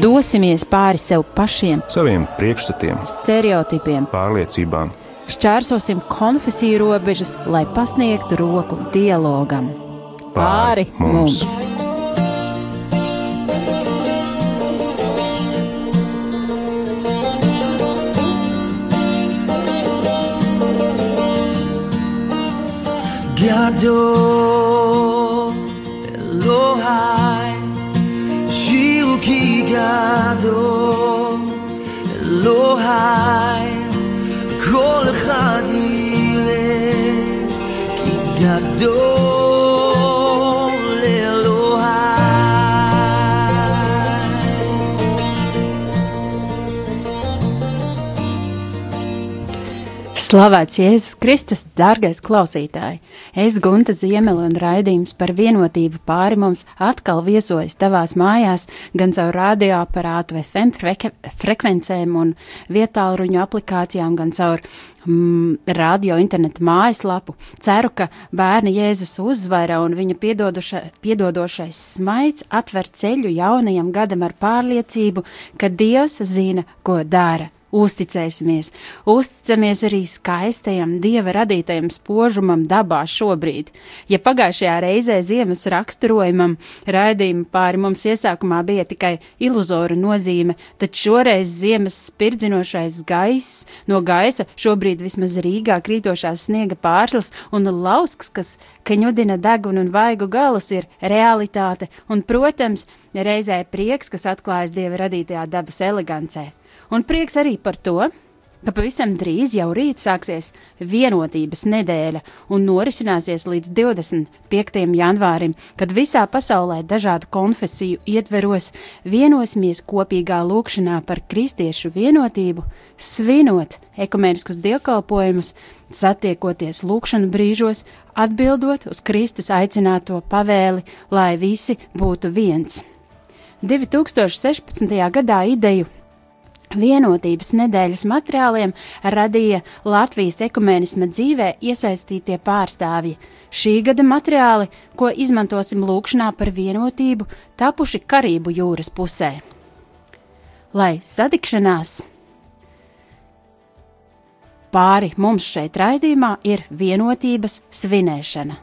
Dosimies pāri sev pašiem, saviem priekšstatiem, stereotipiem, pārliecībām. Šķērsosim konfesiju robežas, lai pasniegtu roku dialogam. Pāri mums! mums. Gado Gado Elohai Kol אחד יראה כי גדול Slavēts Jēzus Kristus, dārgais klausītāj! Es, Gunta Ziemela un raidījums par vienotību pāri mums atkal viesojas tavās mājās, gan caur radioaparātu FM freke, frekvencēm un vietāluņu aplikācijām, gan caur mm, radio internetu mājaslapu. Ceru, ka bērni Jēzus uzvara un viņa piedodošais smaids atver ceļu jaunajam gadam ar pārliecību, ka Dievs zina, ko dara Uzticēsimies, uzticamies arī skaistajam dieva radītajam spožumam dabā šobrīd. Ja pagājušajā reizē ziemas raksturojumam raidījuma pāri mums iesākumā bija tikai iluzora nozīme, tad šoreiz ziemas spirdzinošais gaiss no gaisa, šobrīd vismaz Rīgā krītošās sniega pārslas un lausks, kas kaņudina degunu un vaigu galus, ir realitāte un, protams, reizē prieks, kas atklājas dieva radītajā dabas elegancē. Un prieks arī par to, ka pavisam drīz jau rīt sāksies vienotības nedēļa un norisināsies līdz 25. janvārim, kad visā pasaulē dažādu konfesiju ietveros vienosimies kopīgā lūkšanā par kristiešu vienotību, svinot ekumeniskus dievkalpojumus, satiekoties lūkšanu brīžos, atbildot uz Kristus aicināto pavēli, lai visi būtu viens. 2016. gadā ideju Vienotības nedēļas materiāliem radīja Latvijas ekumēnisma dzīvē iesaistītie pārstāvji. Šī gada materiāli, ko izmantosim lūkšanā par vienotību, tapuši Karību jūras pusē. Lai satikšanās pāri mums šeit raidījumā ir vienotības svinēšana.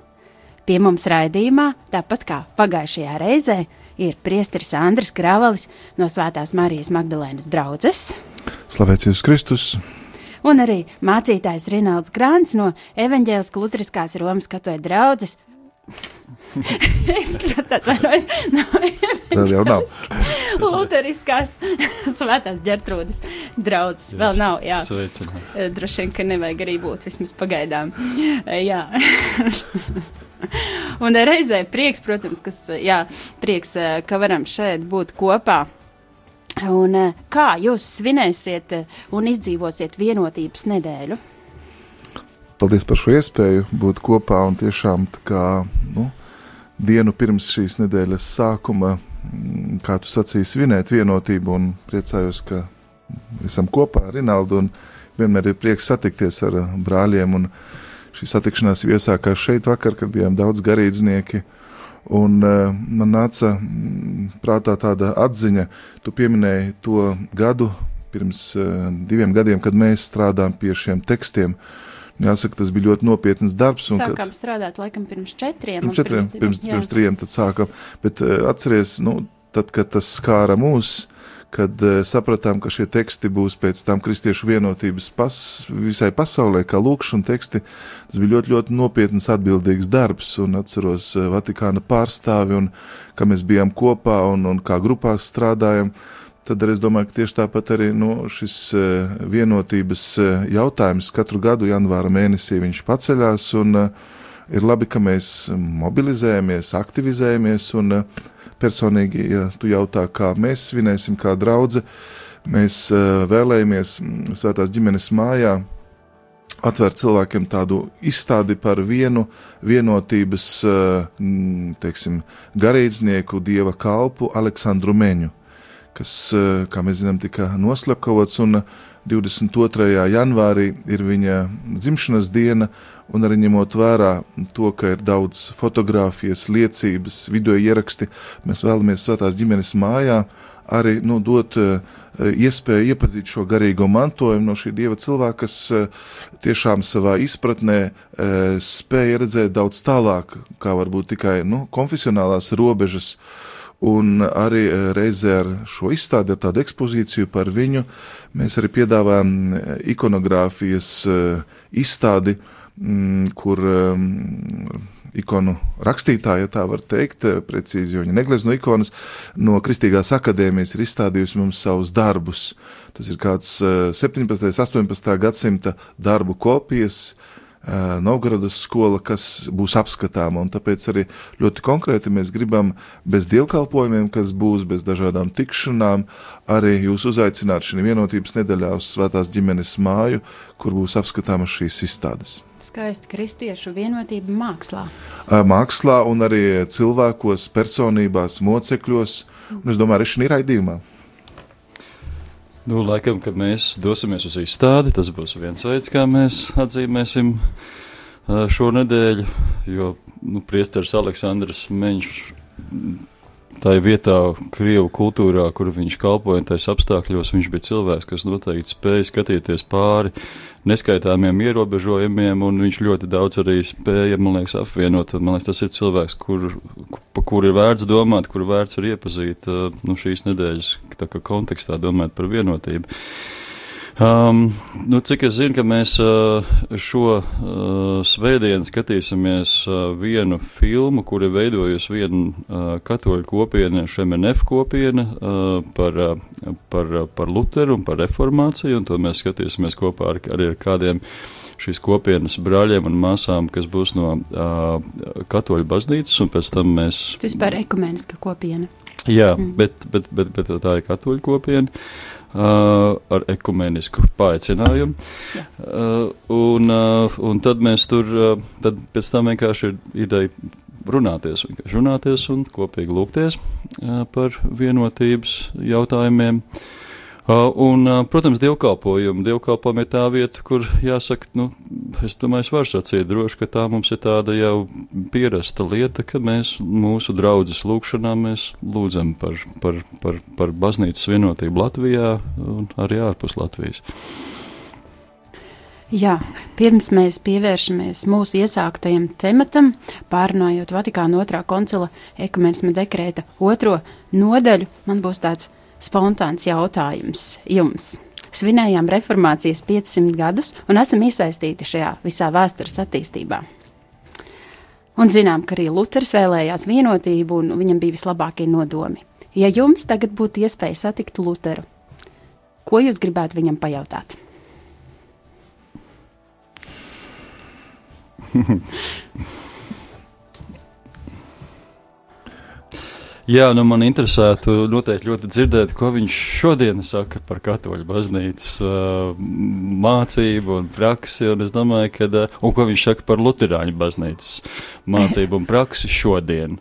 Pie mums raidījumā, tāpat kā pagājušajā reizē, ir priesteris Andris Kravalis no Svētās Marijas Magdalēnas draudzes. Slavēts Jēzus Kristus! Un arī mācītājs Rinalds Grāns no Evaņģēliskās Lutriskās Romas katoja draudzes. es ļoti atvainojos. No Vēl jau nav. Luteriskās svētās ģertrūdas draudzes. Yes. Vēl nav, jā. Sveicināt. Droši vien, ka nevajag arī būt vismaz pagaidām. jā. Un reizē prieks, protams, kas, jā, prieks, eh, ka varam šeit būt kopā. Un eh, kā jūs svinēsiet eh, un izdzīvosiet vienotības nedēļu? Paldies par šo iespēju būt kopā un tiešām kā, nu, dienu pirms šīs nedēļas sākuma, mm, kā tu sacīji, svinēt vienotību un priecājos, ka esam kopā ar Rinaldu un vienmēr ir prieks satikties ar brāļiem un brāļiem Šī satikšanās iesākās šeit vakar, kad bijām daudz garīdznieki. Un uh, man nāca mm, prātā tāda atziņa, tu pieminēji to gadu, pirms uh, diviem gadiem, kad mēs strādājām pie šiem tekstiem. Jāsaka, tas bija ļoti nopietns darbs. Sākām kad, strādāt laikam pirms četriem. Pirms četriem, pirms, pirms, pirms trijiem tad sākām. Bet uh, atceries, nu, tad, kad tas skāra mūs, kad uh, sapratām, ka šie teksti būs pēc tam kristiešu vienotības pas, visai pasaulē, kā lūkšana teksti. Tas bija ļoti, ļoti nopietns, atbildīgs darbs, un atceros uh, Vatikāna pārstāvi, un kā mēs bijām kopā un, un kā grupās strādājam. Tad es domāju, ka tieši tāpat arī nu, šis uh, vienotības jautājums katru gadu janvāra mēnesī viņš paceļās, un ir labi, ka mēs mobilizējamies, aktivizējamies, un uh, personīgi, ja tu jautā, kā mēs svinēsim, kā draudzene, mēs uh, vēlējamies mm, Svētās ģimenes mājā atvērt cilvēkiem tādu izstādi par vienu vienotības, uh, teiksim, garīdznieku, dieva kalpu Aleksandru Meņu, kas, uh, kā mēs zinām, tika noslapkavots un 22. janvārī ir viņa dzimšanas diena, un arī ņemot vērā to, ka ir daudz fotografijas, liecības, video ieraksti, mēs vēlamies Svētās ģimenes mājā arī nu, dot uh, iespēju iepazīt šo garīgo mantojumu no šī dieva cilvēka, kas uh, tiešām savā izpratnē uh, spēja redzēt daudz tālāk, kā varbūt tikai nu, konfesionālās robežas. Un arī reizē ar šo izstādi, ar tādu ekspozīciju par viņu, mēs arī piedāvājam ikonogrāfijas izstādi, mm, kur um, ikonu rakstītāja, ja tā var teikt, eh, precīzi, jo viņa neglezno ikonas no Kristīgās akadēmijas ir izstādījusi mums savus darbus. Tas ir kāds 17. un 18. gadsimta darbu kopijas, eh, Novgorodas skola, kas būs apskatāma, un tāpēc arī ļoti konkrēti mēs gribam bez dievkalpojumiem, kas būs bez dažādām tikšanām, arī jūs uzaicināt šī vienotības nedēļā uz svētās ģimenes māju, kur būs apskatāmas šīs izstādes. Skaisti kristiešu vienotība mākslā. Mākslā un arī cilvēkos, personībās, mocekļos, un es domāju, arī šī raidījumā. Nu, laikam, kad mēs dosimies uz izstādi, tas būs viens veids, kā mēs atzīmēsim šo nedēļu, jo nu, priesteris Aleksandrs Meņš tā vietā, Krievu kultūrā, kur viņš kalpoja, tais apstākļos, viņš bija cilvēks, kas noteikti spēja skatīties pāri neskaitāmiem ierobežojumiem, un viņš ļoti daudz arī spēja, man liekas, apvienot. Man liekas, tas ir cilvēks, kur, pa kuru ir vērts domāt, kuru vērts ir iepazīt nu, šīs nedēļas kontekstā, domāt par vienotību. Um, nu, cik es zinu, ka mēs uh, šo uh, svētdienu skatīsimies uh, vienu filmu, kuru ir veidojusi viena uh, katoļu kopiena, šemenef kopiena uh, par, uh, par, uh, par Luteru un par reformāciju, un to mēs skatīsimies kopā ar, arī ar kādiem šīs kopienas brāļiem un māsām, kas būs no uh, katoļu baznīcas, un pēc tam mēs. Tas vispār ekumeniska kopiena. Jā, mm. bet, bet, bet, bet tā ir katoļu kopiena. Uh, Uh, ar ekumenisku paaicinājumu. Uh, un, uh, un tad mēs tur, uh, tad pēc tam vienkārši ir ideja runāties, runāties un kopīgi lūgties uh, par vienotības jautājumiem. Uh, un, uh, protams, dievkalpojumi. Dievkalpojumi ir tā vieta, kur jāsaka, nu, es domāju, es varu sacīt droši, ka tā mums ir tāda jau pierasta lieta, ka mēs mūsu draudzes lūgšanā mēs lūdzam par, par, par, par baznīcas vienotību Latvijā un arī ārpus Latvijas. Jā, pirms mēs pievēršamies mūsu iesāktajam tematam, pārunājot Vatikāna otrā koncila ekumenisma dekrēta otro nodaļu, man būs tāds spontāns jautājums jums. Svinējām reformācijas 500 gadus un esam iesaistīti šajā visā vēstures attīstībā. Un zinām, ka arī Luters vēlējās vienotību, un viņam bija vislabākie nodomi. Ja jums tagad būtu iespēja satikt Luteru, ko jūs gribētu viņam pajautāt? Jā, nu man interesētu noteikti ļoti dzirdēt, ko viņš šodien saka par katoļu baznīcas uh, mācību un praksi, un es domāju, ka, uh, un ko viņš saka par luterāņu baznīcas mācību un praksi šodien.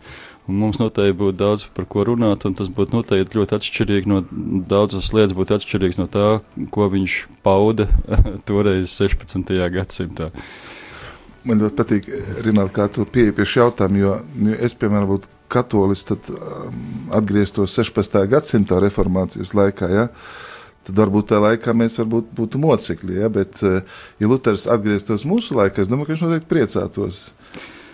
Un mums noteikti būtu daudz par ko runāt, un tas būtu noteikti ļoti atšķirīgi no daudzas lietas, būtu atšķirīgs no tā, ko viņš pauda toreiz 16. gadsimtā. Man ļoti patīk, Rinaldi, kā tu pieeji pie šī jautājuma, jo es, piemēram, būtu katolis tad, um, atgrieztos 16. gadsimta reformācijas laikā. Ja? Tad varbūt tajā laikā mēs būtu mocekļi, ja? bet, uh, ja Luters atgrieztos mūsu laikā, es domāju, ka viņš noteikti priecātos.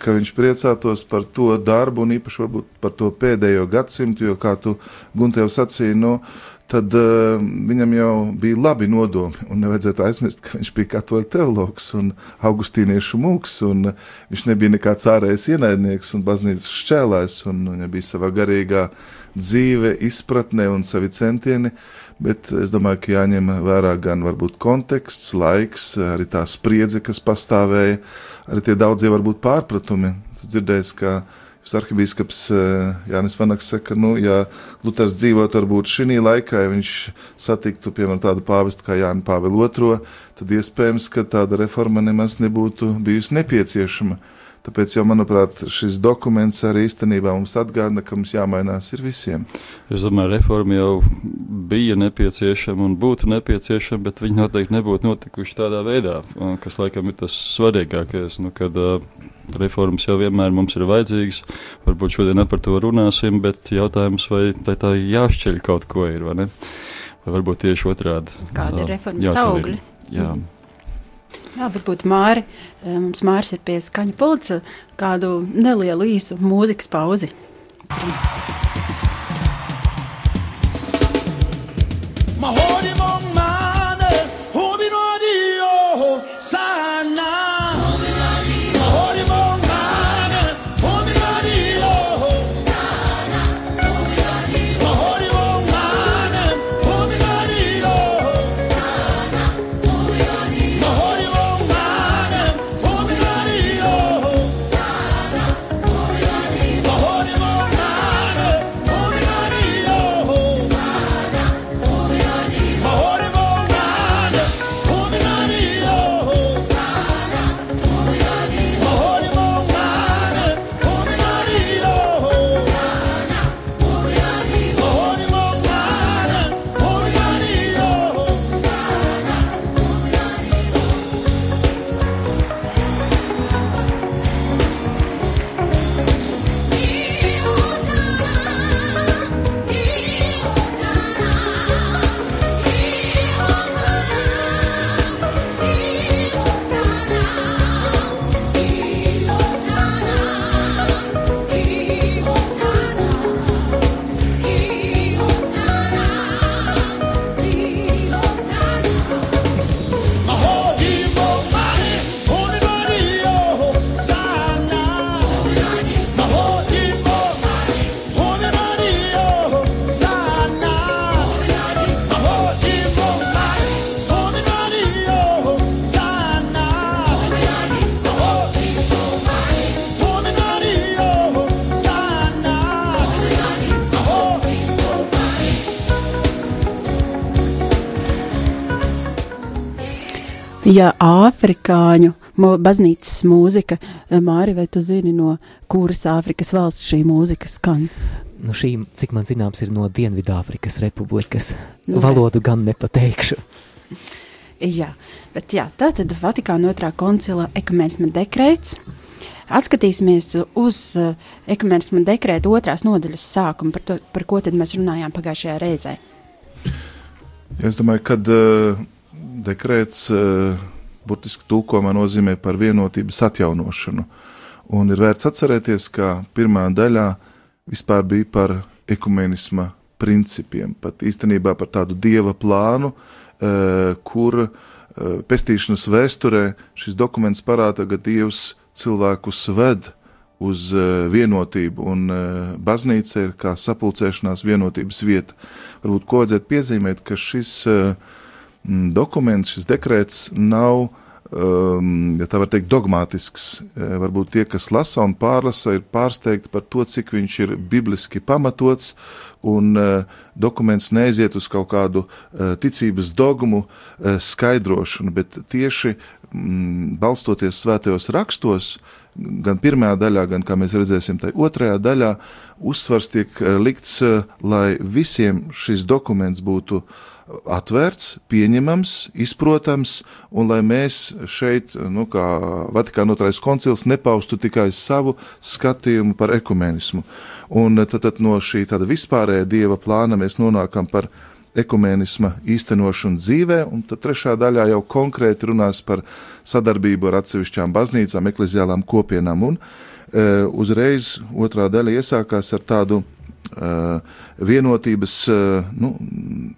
Ka viņš priecātos par to darbu un īpaši par to pēdējo gadsimtu, jo, kā tu Gunte jau sacīji, no, nu, tad uh, viņam jau bija labi nodomi. Nevajadzētu aizmirst, ka viņš bija katoļu teologs un augustīniešu mūks. Un viņš nebija nekāds ārējais ienaidnieks un baznīcas šķēlājs. Viņam bija sava garīgā dzīve, izpratne un savi centieni. Bet es domāju, ka jāņem vērā gan konteksts, laiks, arī tā spriedze, kas pastāvēja, arī tie daudzie varbūt pārpratumi. Es dzirdēju, ka Jūs arhibīskaps eh, Jānis Vanaks saka, nu, ja Luters dzīvotu varbūt šī laikā, ja viņš satiktu, piemēram, tādu pāvestu kā Jāni Pāvilu II, tad iespējams, ka tāda reforma nemaz nebūtu bijusi nepieciešama. Tāpēc, jau, manuprāt, šis dokuments arī īstenībā mums atgādina, ka mums jāmainās ir visiem. Es domāju, reforma jau bija nepieciešama un būtu nepieciešama, bet viņi noteikti nebūtu notikuši tādā veidā, kas laikam ir tas svarīgākais. Nu, kad, uh, reformas jau vienmēr mums ir vajadzīgas. Varbūt šodien par to runāsim, bet jautājums, vai tā, tā jāšķeļ kaut ko ir, vai ne? Vai varbūt tieši otrādi. Kāda ir reformas augļi? Jā. Mm. Jā, varbūt Māri, mums Māris ir pie skaņa pulca kādu nelielu īsu mūzikas pauzi. Mahori ja afrikāņu baznīcas mūzika, eh, Māri, vai tu zini, no kuras Āfrikas valsts šī mūzika skan? Nu, šī, cik man zināms, ir no Dienvidāfrikas republikas. Nu, Valodu gan nepateikšu. Jā, bet jā, tā tad Vatikāna otrā koncila ekumēnisma dekrēts. Atskatīsimies uz uh, ekumēnisma dekrēta otrās nodaļas sākumu, par, to, par ko tad mēs runājām pagājušajā reizē. Ja es domāju, ka uh, dekrēts uh, burtiski tulkojumā nozīmē par vienotības atjaunošanu. Un ir vērts atcerēties, ka pirmā daļā vispār bija par ekumenisma principiem, pat īstenībā par tādu dieva plānu, uh, kur uh, pestīšanas vēsturē šis dokuments parāda, ka dievs cilvēkus ved uz vienotību, un baznīca ir kā sapulcēšanās vienotības vieta. Varbūt ko vajadzētu piezīmēt, ka šis uh, dokuments, šis dekrets nav, um, ja tā var teikt, dogmātisks. E, varbūt tie, kas lasa un pārlasa, ir pārsteigti par to, cik viņš ir bibliski pamatots, un uh, dokuments neiziet uz kaut kādu uh, ticības dogmu uh, skaidrošanu, bet tieši mm, balstoties svētajos rakstos, gan pirmajā daļā, gan, kā mēs redzēsim, tai otrajā daļā, uzsvars tiek likts, lai visiem šis dokuments būtu uh, atvērts, pieņemams, izprotams, un lai mēs šeit, nu, kā Vatikāna otrais koncils, nepaustu tikai savu skatījumu par ekumenismu. Un tad, tad no šī tāda vispārējā dieva plāna mēs nonākam par ekumenisma īstenošanu dzīvē, un tad trešā daļā jau konkrēti runās par sadarbību ar atsevišķām baznīcām, ekleziālām kopienām, un e, uzreiz otrā daļa iesākās ar tādu vienotības uh, nu,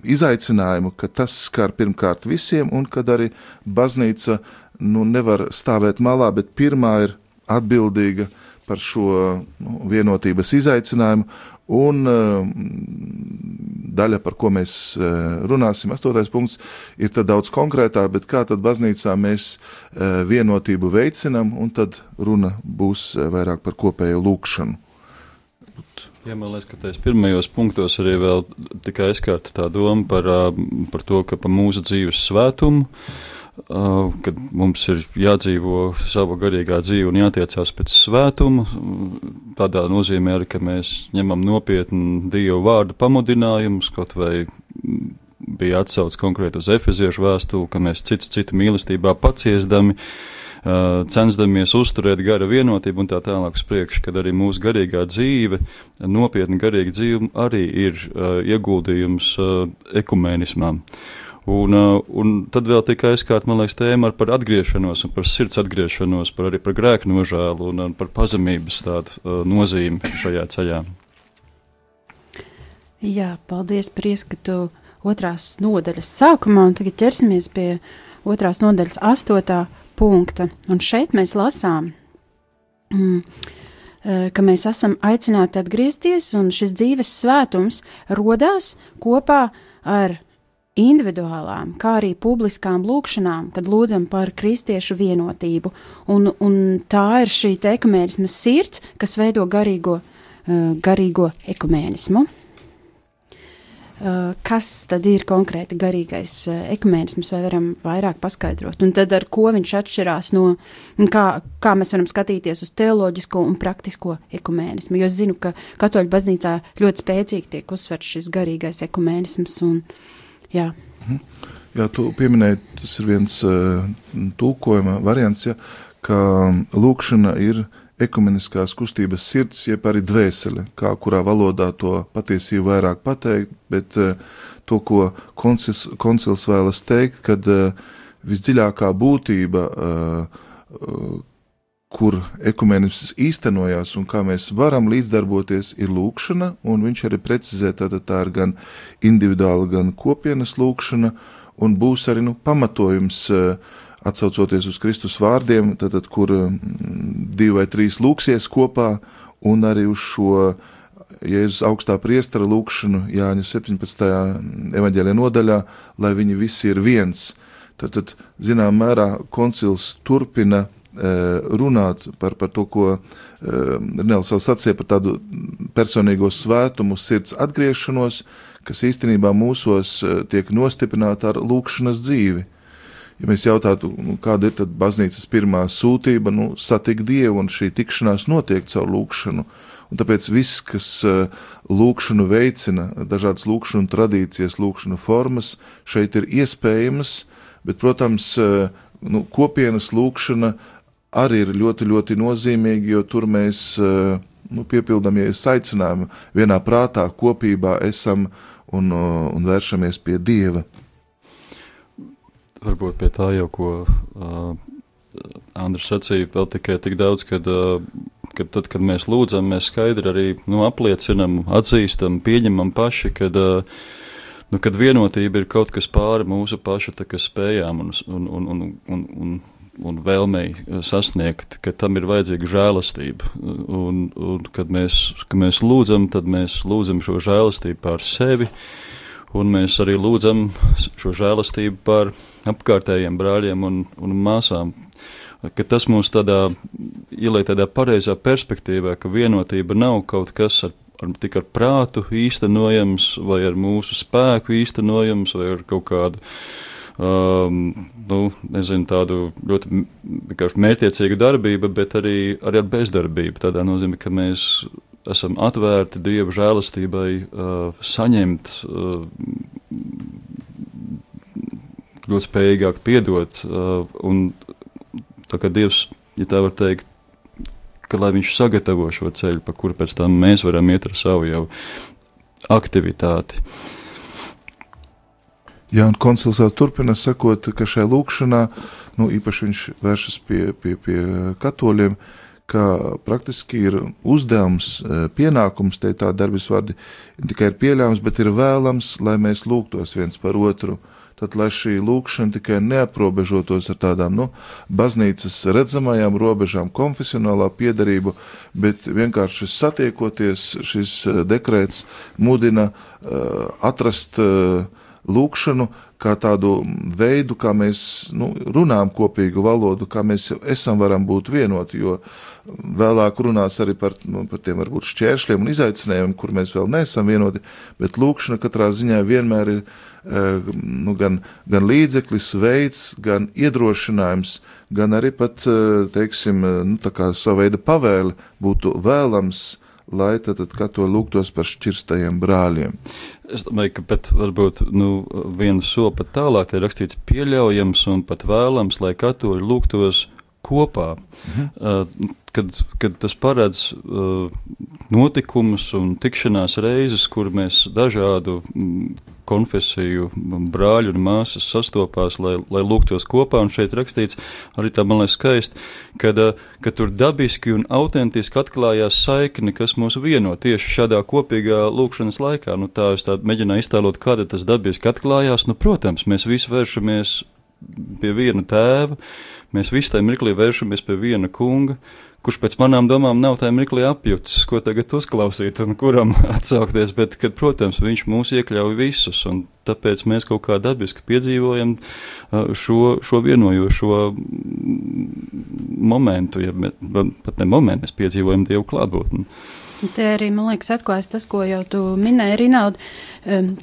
izaicinājumu, ka tas skar pirmkārt visiem, un kad arī baznīca nu, nevar stāvēt malā, bet pirmā ir atbildīga par šo nu, vienotības izaicinājumu. Un uh, daļa, par ko mēs runāsim, astotais punkts, ir daudz konkrētāk, bet kā tad baznīcā mēs vienotību veicinām, un tad runa būs vairāk par kopējo lūkšanu. Jā, man liekas, ka tajos pirmajos punktos arī vēl tika aizskārta tā doma par, par to, ka par mūsu dzīves svētumu kad mums ir jādzīvo sava garīgā dzīve un jātiecās pēc svētuma. Tādā nozīmē arī, ka mēs ņemam nopietni Dievu vārdu pamudinājumus, kaut vai bija atsauts konkrēti uz efeziešu vēstuli, ka mēs cits citu mīlestībā paciesdami, censdamies uzturēt gara vienotību un tā tālāk uz priekšu, kad arī mūsu garīgā dzīve, nopietna garīga dzīve arī ir ieguldījums ekumēnismā. Un, un tad vēl tika aizkārt, man liekas, tēma par atgriešanos par sirds atgriešanos, par arī par grēku nožēlu un, par pazemības tādu nozīmi šajā ceļā. Jā, paldies, Pries, ka tu otrās nodaļas sākumā, un tagad ķersimies pie otrās nodaļas astotā punkta. Un šeit mēs lasām, mm, ka mēs esam aicināti atgriezties, un šis dzīves svētums rodās kopā ar individuālām, kā arī publiskām lūkšanām, kad lūdzam par kristiešu vienotību. Un, un tā ir šī ekumēnisma sirds, kas veido garīgo, garīgo ekumēnismu. Kas tad ir konkrēti garīgais ekumēnisms, vai varam vairāk paskaidrot? Un tad ar ko viņš atšķirās no, kā, kā mēs varam skatīties uz teoloģisko un praktisko ekumēnismu? Jo es zinu, ka katoļu baznīcā ļoti spēcīgi tiek uzsverts šis garīgais ekumēnisms un, uh, Jā. Mhm. Jā, tu pieminēji, tas ir viens uh, tulkojuma variants, ja, ka lūkšana ir ekumeniskās kustības sirds, jeb arī dvēsele, kā kurā valodā to patiesību vairāk pateikt, bet uh, to, ko koncils, koncils vēlas teikt, kad uh, visdziļākā būtība, uh, kur ekumenisms īstenojās un kā mēs varam līdzdarboties, ir lūkšana, un viņš arī precizē, tātad tā ir gan individuāla, gan kopienas lūkšana, un būs arī nu, pamatojums, eh, atsaucoties uz Kristus vārdiem, tātad, kur mm, divi vai trīs lūksies kopā, un arī uz šo Jēzus augstā priestara lūkšanu Jāņa 17. evaņģēlē nodaļā, lai viņi visi ir viens. Tātad, zinām mērā, koncils turpina Eh, runāt par, par to, ko eh, Nēls jau sacīja par tādu personīgo svētumu, sirds atgriešanos, kas īstenībā mūsos eh, tiek nostiprināta ar lūkšanas dzīvi. Ja mēs jautātu, nu, kāda ir baznīcas pirmā sūtība, nu, satikt Dievu, un šī tikšanās notiek caur lūkšanu. Un tāpēc viss, kas lūkšanu veicina, dažādas lūkšanu tradīcijas, lūkšanu formas, šeit ir iespējamas, bet, protams, nu, kopienas lūkšana arī ir ļoti, ļoti nozīmīgi, jo tur mēs eh, nu, piepildām, ja es aicinājumu, vienā prātā, kopībā esam un, eh, un vēršamies pie Dieva. Varbūt pie tā jau, ko uh, Andris sacīja, vēl tikai tik daudz, kad, uh, kad tad, kad mēs lūdzam, mēs skaidri arī nu, apliecinam, atzīstam, pieņemam paši, kad, uh, nu, kad vienotība ir kaut kas pāri mūsu pašu spējām un, un, un, un, un, un un vēlmei sasniegt, ka tam ir vajadzīga žēlastība. Un, un kad, mēs, kad mēs lūdzam, tad mēs lūdzam šo žēlastību pār sevi, un mēs arī lūdzam šo žēlastību par apkārtējiem brāļiem un, un māsām. Tas mūs tādā ieliek tādā pareizā perspektīvā, ka vienotība nav kaut kas ar ar, tik ar prātu īstenojams, vai ar mūsu spēku īstenojams, vai ar kaut kādu um, nu, nezinu, tādu ļoti mērķiecīgu darbību, bet arī, arī ar bezdarbību. Tādā nozīmē, ka mēs esam atvērti Dieva žēlastībai, uh, saņemt, uh, ļoti spējīgāk piedot. Uh, un tā kā Dievs, ja tā var teikt, ka lai viņš sagatavo šo ceļu, pa kuru pēc tam mēs varam iet ar savu jau aktivitāti. Uh, Jā, un koncils vēl turpina sakot, ka šajā lūkšanā, nu, īpaši viņš vēršas pie, pie, pie katoļiem, ka praktiski ir uzdevums, eh, pienākums, te tā darbības vārdi, tikai ir pieļāvams, bet ir vēlams, lai mēs lūgtos viens par otru. Tad, lai šī lūkšana tikai neaprobežotos ar tādām nu, baznīcas redzamajām robežām, konfesionālā piedarību, bet vienkārši satiekoties, šis eh, dekrēts mudina uh, atrast uh, lūkšanu kā tādu veidu, kā mēs nu, runājam kopīgu valodu, kā mēs esam varam būt vienoti, jo vēlāk runās arī par, nu, par tiem varbūt šķēršļiem un izaicinājumiem, kur mēs vēl neesam vienoti, bet lūkšana katrā ziņā vienmēr ir eh, nu, gan, gan līdzeklis, veids, gan iedrošinājums, gan arī pat, eh, teiksim, nu, tā kā sava veida pavēle būtu vēlams lai tad, tad katru lūgtos par šķirstajiem brāļiem. Es domāju, ka pat varbūt nu, vienu soli pat tālāk ir rakstīts pieļaujams un pat vēlams, lai katru lūgtos kopā. Mhm. Uh, kad, kad tas paredz uh, notikumus un tikšanās reizes, kur mēs dažādu mm, konfesiju brāļu un māsas sastopās, lai, lai lūgtos kopā. Un šeit rakstīts arī tā, man liekas, skaisti, kad, ka tur dabiski un autentiski atklājās saikni, kas mūs vieno tieši šādā kopīgā lūkšanas laikā. Nu, tā es tā mēģināju iztēlot, kāda tas dabiski atklājās. Nu, protams, mēs visi vēršamies pie viena tēva, mēs visi tajā mirklī vēršamies pie viena kunga kurš pēc manām domām nav tajā mirklī apjutis, ko tagad uzklausīt un kuram atsaukties, bet, kad, protams, viņš mūs iekļauj visus, un tāpēc mēs kaut kā dabiski piedzīvojam šo, šo vienojošo momentu, ja pat ne momentu, mēs piedzīvojam Dievu klātbūtni. Te arī, man liekas, atklājas tas, ko jau tu minēji, Rinaldi,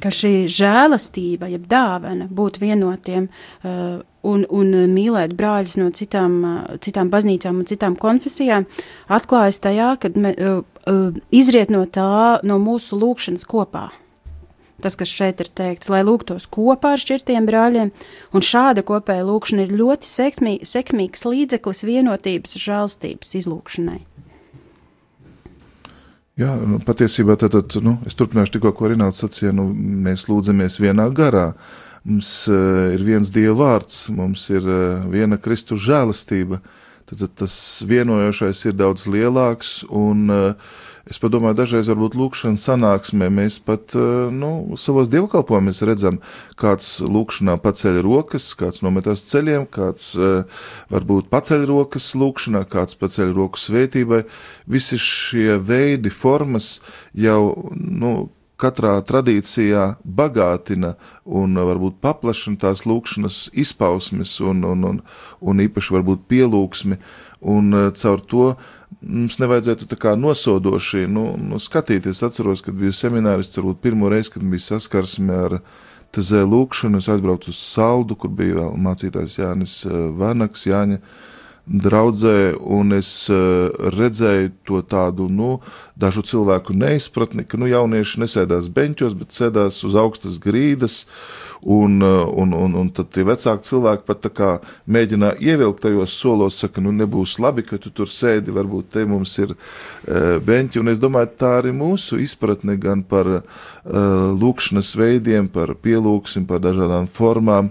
ka šī žēlastība, jeb dāvana būt vienotiem un, un mīlēt brāļus no citām, citām baznīcām un citām konfesijām, atklājas tajā, kad me, izriet no tā, no mūsu lūkšanas kopā. Tas, kas šeit ir teikts, lai lūgtos kopā ar šķirtiem brāļiem, un šāda kopēja lūkšana ir ļoti sekmī, sekmīgs līdzeklis vienotības žēlstības izlūkšanai. Jā, nu, patiesībā tad, tad nu, es turpināšu tikko, ko Rināls sacīja, nu, mēs lūdzamies vienā garā. Mums uh, ir viens Dieva vārds, mums ir uh, viena Kristus žēlastība. Tad, tad tas vienojošais ir daudz lielāks un uh, Es padomāju, dažreiz varbūt lūkšanas sanāksmē mēs pat eh, nu, savos dievkalpojumos redzam, kāds lūkšanā paceļ rokas, kāds nometās ceļiem, kāds eh, varbūt paceļ rokas lūkšanā, kāds paceļ roku svētībai. Visi šie veidi, formas jau, nu, katrā tradīcijā bagātina un varbūt paplašina tās lūkšanas izpausmes un, un, un, un īpaši varbūt pielūgsmi, un eh, caur to mums nevajadzētu kā nosodoši nu, nu, skatīties. Es atceros, kad biju seminārists, varbūt pirmo reizi, kad bija saskarsme ar tezē lūkšanu, es aizbraucu uz Saldu, kur bija vēl mācītājs Jānis eh, Vanaks, Jāņa draudzē, un es uh, redzēju to tādu, nu, dažu cilvēku neizpratni, ka, nu, jaunieši nesēdās beņķos, bet sēdās uz augstas grīdas, uh, Un, uh, un, un, un tad tie vecāki cilvēki pat mēģina ievilkt tajos solos, saka, nu nebūs labi, ka tu tur sēdi, varbūt te mums ir uh, beņķi. Un es domāju, tā arī mūsu izpratne gan par uh, lūkšanas veidiem, par pielūksim, par dažādām formām.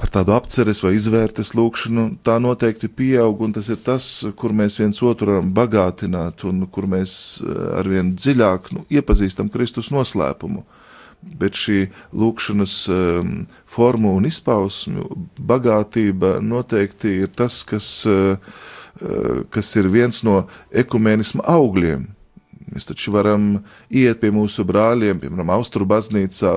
Par tādu apceres vai izvērtes lūkšanu, tā noteikti pieaug, un tas ir tas, kur mēs viens otru varam bagātināt, un kur mēs arvien dziļāk nu, iepazīstam Kristus noslēpumu. Uh, bet šī lūkšanas um, formu un izpausmu bagātība noteikti ir tas, kas, uh, kas ir viens no ekumēnisma augļiem. Mēs taču varam iet pie mūsu brāļiem, piemēram, Austru baznīcā,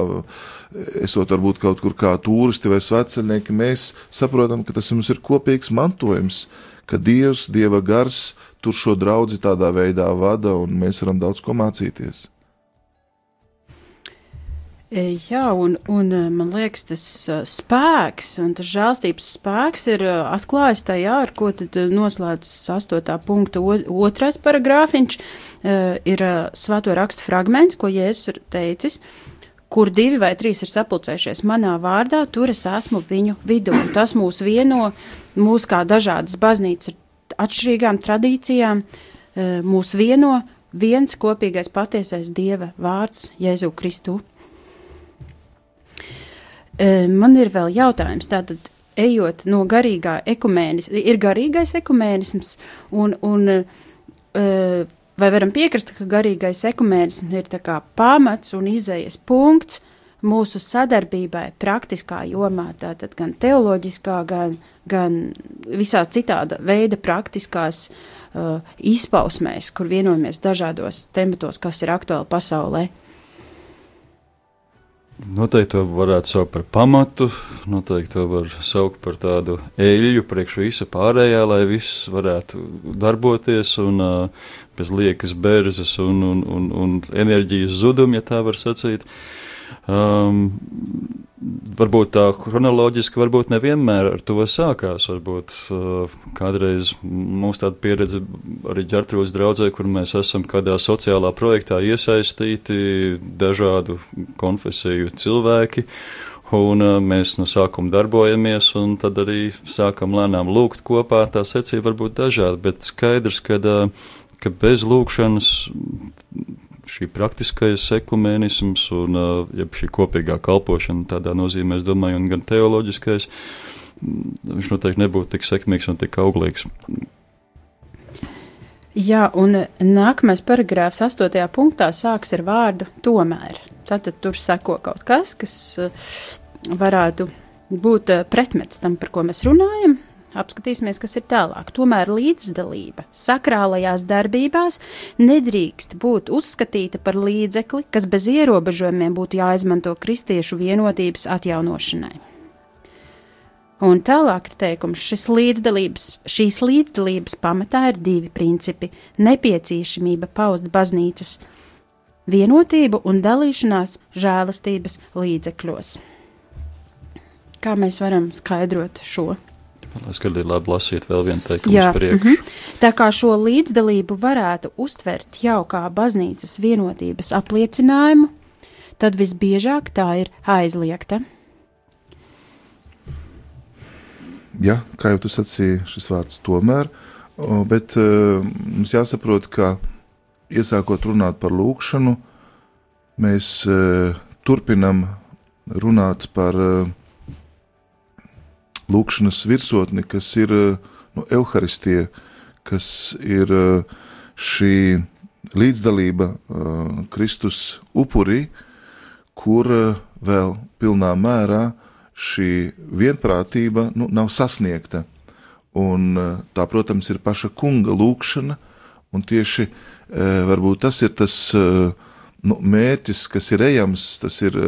esot varbūt kaut kur kā turisti vai sveceļnieki, mēs saprotam, ka tas mums ir kopīgs mantojums, ka Dievs, Dieva gars tur šo draudzi tādā veidā vada, un mēs varam daudz ko mācīties. E, jā, un, un e, man liekas, tas e, spēks un tas žēlstības spēks ir atklājis tajā, ar ko tad noslēdz 8. punkta otrais paragrāfiņš, ir svēto rakstu fragments, ko Jēzus ir teicis, kur divi vai trīs ir sapulcējušies manā vārdā, tur es esmu viņu vidū. Un tas mūs vieno, mūs kā dažādas baznīcas ar atšķirīgām tradīcijām, mūs vieno viens kopīgais patiesais Dieva vārds Jēzu Kristu. Man ir vēl jautājums. Tātad, ejot no garīgā ekumēnisma, ir garīgais ekumēnisms, un, un vai varam piekrist, ka garīgais ekumēnisms ir pamats un izējas punkts mūsu sadarbībai praktiskā jomā, tātad gan teoloģiskā, gan, gan visās citāda veida praktiskās uh, izpausmēs, kur vienojamies dažādos tematos, kas ir aktuāli pasaulē. Noteikti to varētu saukt par pamatu, noteikti to var saukt par tādu eļļu priekš visa pārējā, lai viss varētu darboties un uh, bez liekas bērzes un, un, un, un enerģijas zuduma, ja tā var sacīt. Um, varbūt tā chronoloģiski, varbūt nevienmēr ar to sākās. Varbūt uh, kādreiz mums tāda pieredze arī ģērtrūdas draudzē, kur mēs esam kādā sociālā projektā iesaistīti dažādu konfesiju cilvēki. Un uh, mēs no sākuma darbojamies, un tad arī sākam lēnām lūgt kopā. Tā secība var būt dažāda, bet skaidrs, ka, uh, ka bez lūkšanas šī praktiskais ekumēnisms un ja šī kopīgā kalpošana tādā nozīmē, es domāju, un gan teoloģiskais, viņš noteikti nebūtu tik sekmīgs un tik auglīgs. Jā, un nākamais paragrāfs, astotajā punktā, sāks ar vārdu tomēr. Tātad tur seko kaut kas, kas varētu būt pretmets tam, par ko mēs runājam, Apskatīsimies, kas ir tālāk. Tomēr līdzdalība sakrālajās darbībās nedrīkst būt uzskatīta par līdzekli, kas bez ierobežojumiem būtu jāizmanto kristiešu vienotības atjaunošanai. Un tālāk ir teikums, līdzdalības, šīs līdzdalības pamatā ir divi principi - nepieciešamība paust baznīcas vienotību un dalīšanās žēlastības līdzekļos. Kā mēs varam skaidrot šo? Es gribēju labi lasīt vēl vienu teikumu priekšu. Mm -hmm. Tā kā šo līdzdalību varētu uztvert jau kā baznīcas vienotības apliecinājumu, tad visbiežāk tā ir aizliegta. Ja, kā jau tu sacīji, šis vārds tomēr, bet uh, mums jāsaprot, ka iesākot runāt par lūkšanu, mēs uh, turpinam runāt par uh, lūkšanas virsotni, kas ir eh, nu, evaharistija, kas ir eh, šī līdzdalība uh, Kristus upurī, kur vēl pilnā mērā šī vienprātība nu, nav sasniegta. Un, tā, protams, ir paša kunga lūkšana, un tieši varbūt tas ir tas nu, mērķis, kas ir ejams, tas ir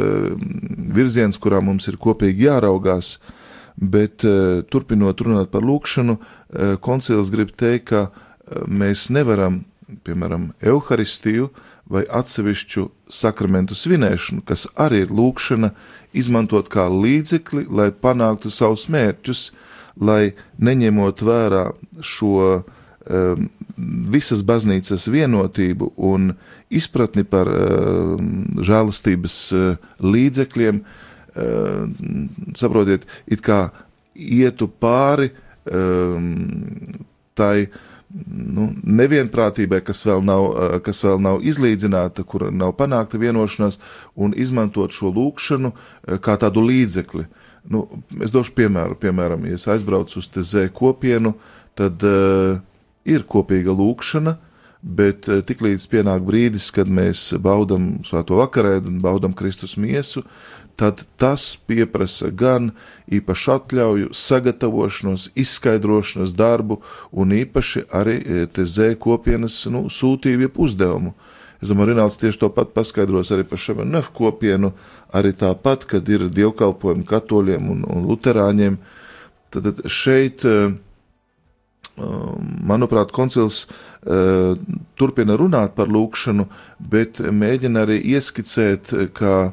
virziens, kurā mums ir kopīgi jāraugās. Uh, Bet eh, turpinot runāt par lūkšanu, eh, koncils grib teikt, ka eh, mēs nevaram, piemēram, evaharistiju vai atsevišķu sakramentu svinēšanu, kas arī ir lūkšana, izmantot kā līdzekli, lai panāktu savus mērķus, lai neņemot vērā šo um, visas baznīcas vienotību un izpratni par um, žēlastības uh, līdzekļiem, uh, saprotiet, it kā ietu pāri um, tai nu, nevienprātībai, kas vēl, nav, uh, kas vēl nav izlīdzināta, kur nav panākta vienošanās, un izmantot šo lūkšanu uh, kā tādu līdzekli. Nu, es došu piemēru, piemēram, ja es aizbraucu uz Tezē kopienu, tad uh, ir kopīga lūkšana, bet uh, tiklīdz pienāk brīdis, kad mēs baudam svēto vakarēdu un baudam Kristus miesu, uh, tad tas prasa gan īpašu atļauju, sagatavošanos, izskaidrošanas darbu un īpaši arī e, TZ kopienas nu, sūtību, jeb uzdevumu. Es domāju, Rināls tieši to pat paskaidros arī par šo NF kopienu, arī tāpat, kad ir dievkalpojumi katoļiem un, un luterāņiem. Tad, tad šeit, e, e, manuprāt, koncils turpina runāt par lūkšanu, bet mēģina arī ieskicēt, ka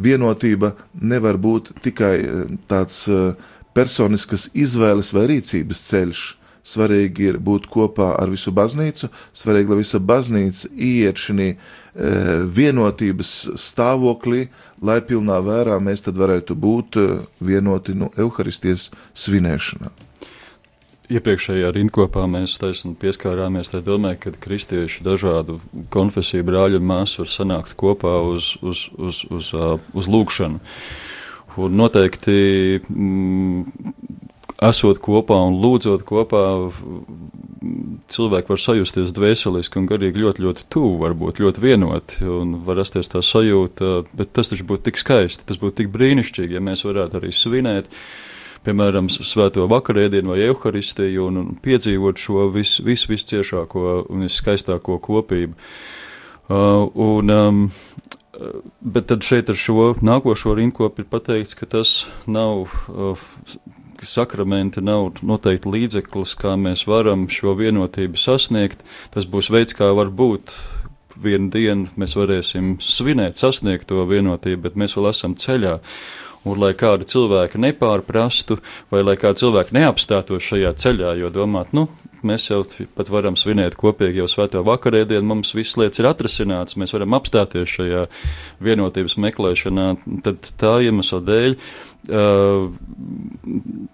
vienotība nevar būt tikai eh, tāds eh, personiskas izvēles vai rīcības ceļš. Svarīgi ir būt kopā ar visu baznīcu, svarīgi, lai visa baznīca iet šī e, vienotības stāvoklī, lai pilnā vērā mēs tad varētu būt vienoti no nu, evaharistijas svinēšanā iepriekšējā rindkopā mēs pieskārāmies tai domai, ka kristieši dažādu konfesiju brāļu un māsu var sanākt kopā uz, uz, uz, uz, uz, lūkšanu. Un noteikti mm, esot kopā un lūdzot kopā, cilvēki var sajusties dvēseliski un garīgi ļoti, ļoti tuvu, varbūt ļoti vienoti, un var rasties tā sajūta, bet tas taču būtu tik skaisti, tas būtu tik brīnišķīgi, ja mēs varētu arī svinēt piemēram, svēto vakarēdienu vai evaharistiju un, un piedzīvot šo vis, vis, visciešāko un viskaistāko kopību. Uh, un, um, Bet tad šeit ar šo nākošo rinkopu ir pateikts, ka tas nav ka sakramenti nav noteikti līdzeklis, kā mēs varam šo vienotību sasniegt. Tas būs veids, kā var būt. Vienu dienu mēs varēsim svinēt, sasniegt to vienotību, bet mēs vēl esam ceļā. Un lai kādi cilvēki nepārprastu, vai lai kādi cilvēki neapstātos šajā ceļā, jo domāt, nu, mēs jau pat varam svinēt kopīgi jau svēto vakarēdienu, mums viss lietas ir atrasināts, mēs varam apstāties šajā vienotības meklēšanā, tad tā iemesla dēļ Uh,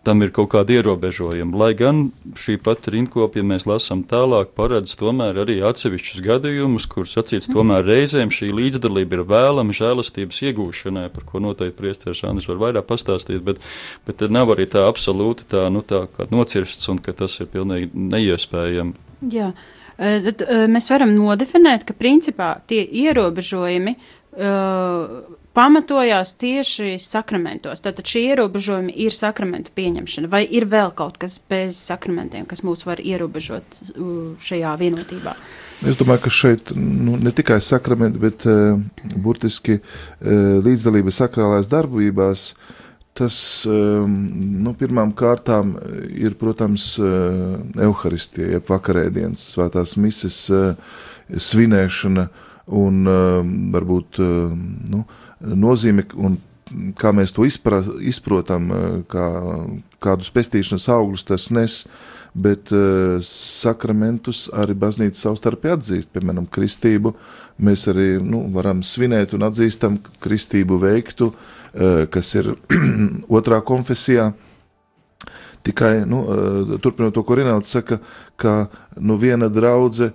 tam ir kaut kādi ierobežojumi. Lai gan šī pati rinkopja, ja mēs lasām tālāk, paredz tomēr arī atsevišķus gadījumus, kurus acīts tomēr reizēm šī līdzdalība ir vēlama žēlastības iegūšanai, par ko noteikti priesteris Andris var vairāk pastāstīt, bet, bet nav arī tā absolūti tā, nu, tā nocirsts un ka tas ir pilnīgi neiespējami. Jā. Tad mēs varam nodefinēt, ka principā tie ierobežojumi uh, pamatojās tieši sakramentos. Tātad šie ierobežojumi ir sakramentu pieņemšana, vai ir vēl kaut kas bez sakramentiem, kas mūs var ierobežot šajā vienotībā? Es domāju, ka šeit nu, ne tikai sakramenti, bet uh, burtiski uh, līdzdalība sakrālās darbībās. Tas um, nu, pirmām kārtām ir, protams, uh, evaharistija, jeb vakarēdienas, svētās mises uh, svinēšana un uh, varbūt uh, nu, uh, nozīme un kā mēs to izpra, izprotam, eh, kā, kādus pestīšanas augļus tas nes, bet uh, sakramentus arī baznīca savstarpēji atzīst, piemēram, kristību. Mēs arī nu, varam svinēt un atzīstam kristību veiktu, uh, kas ir otrā konfesijā. Tikai, nu, turpinot to, ko Rinalds saka, ka nu, viena draudzene,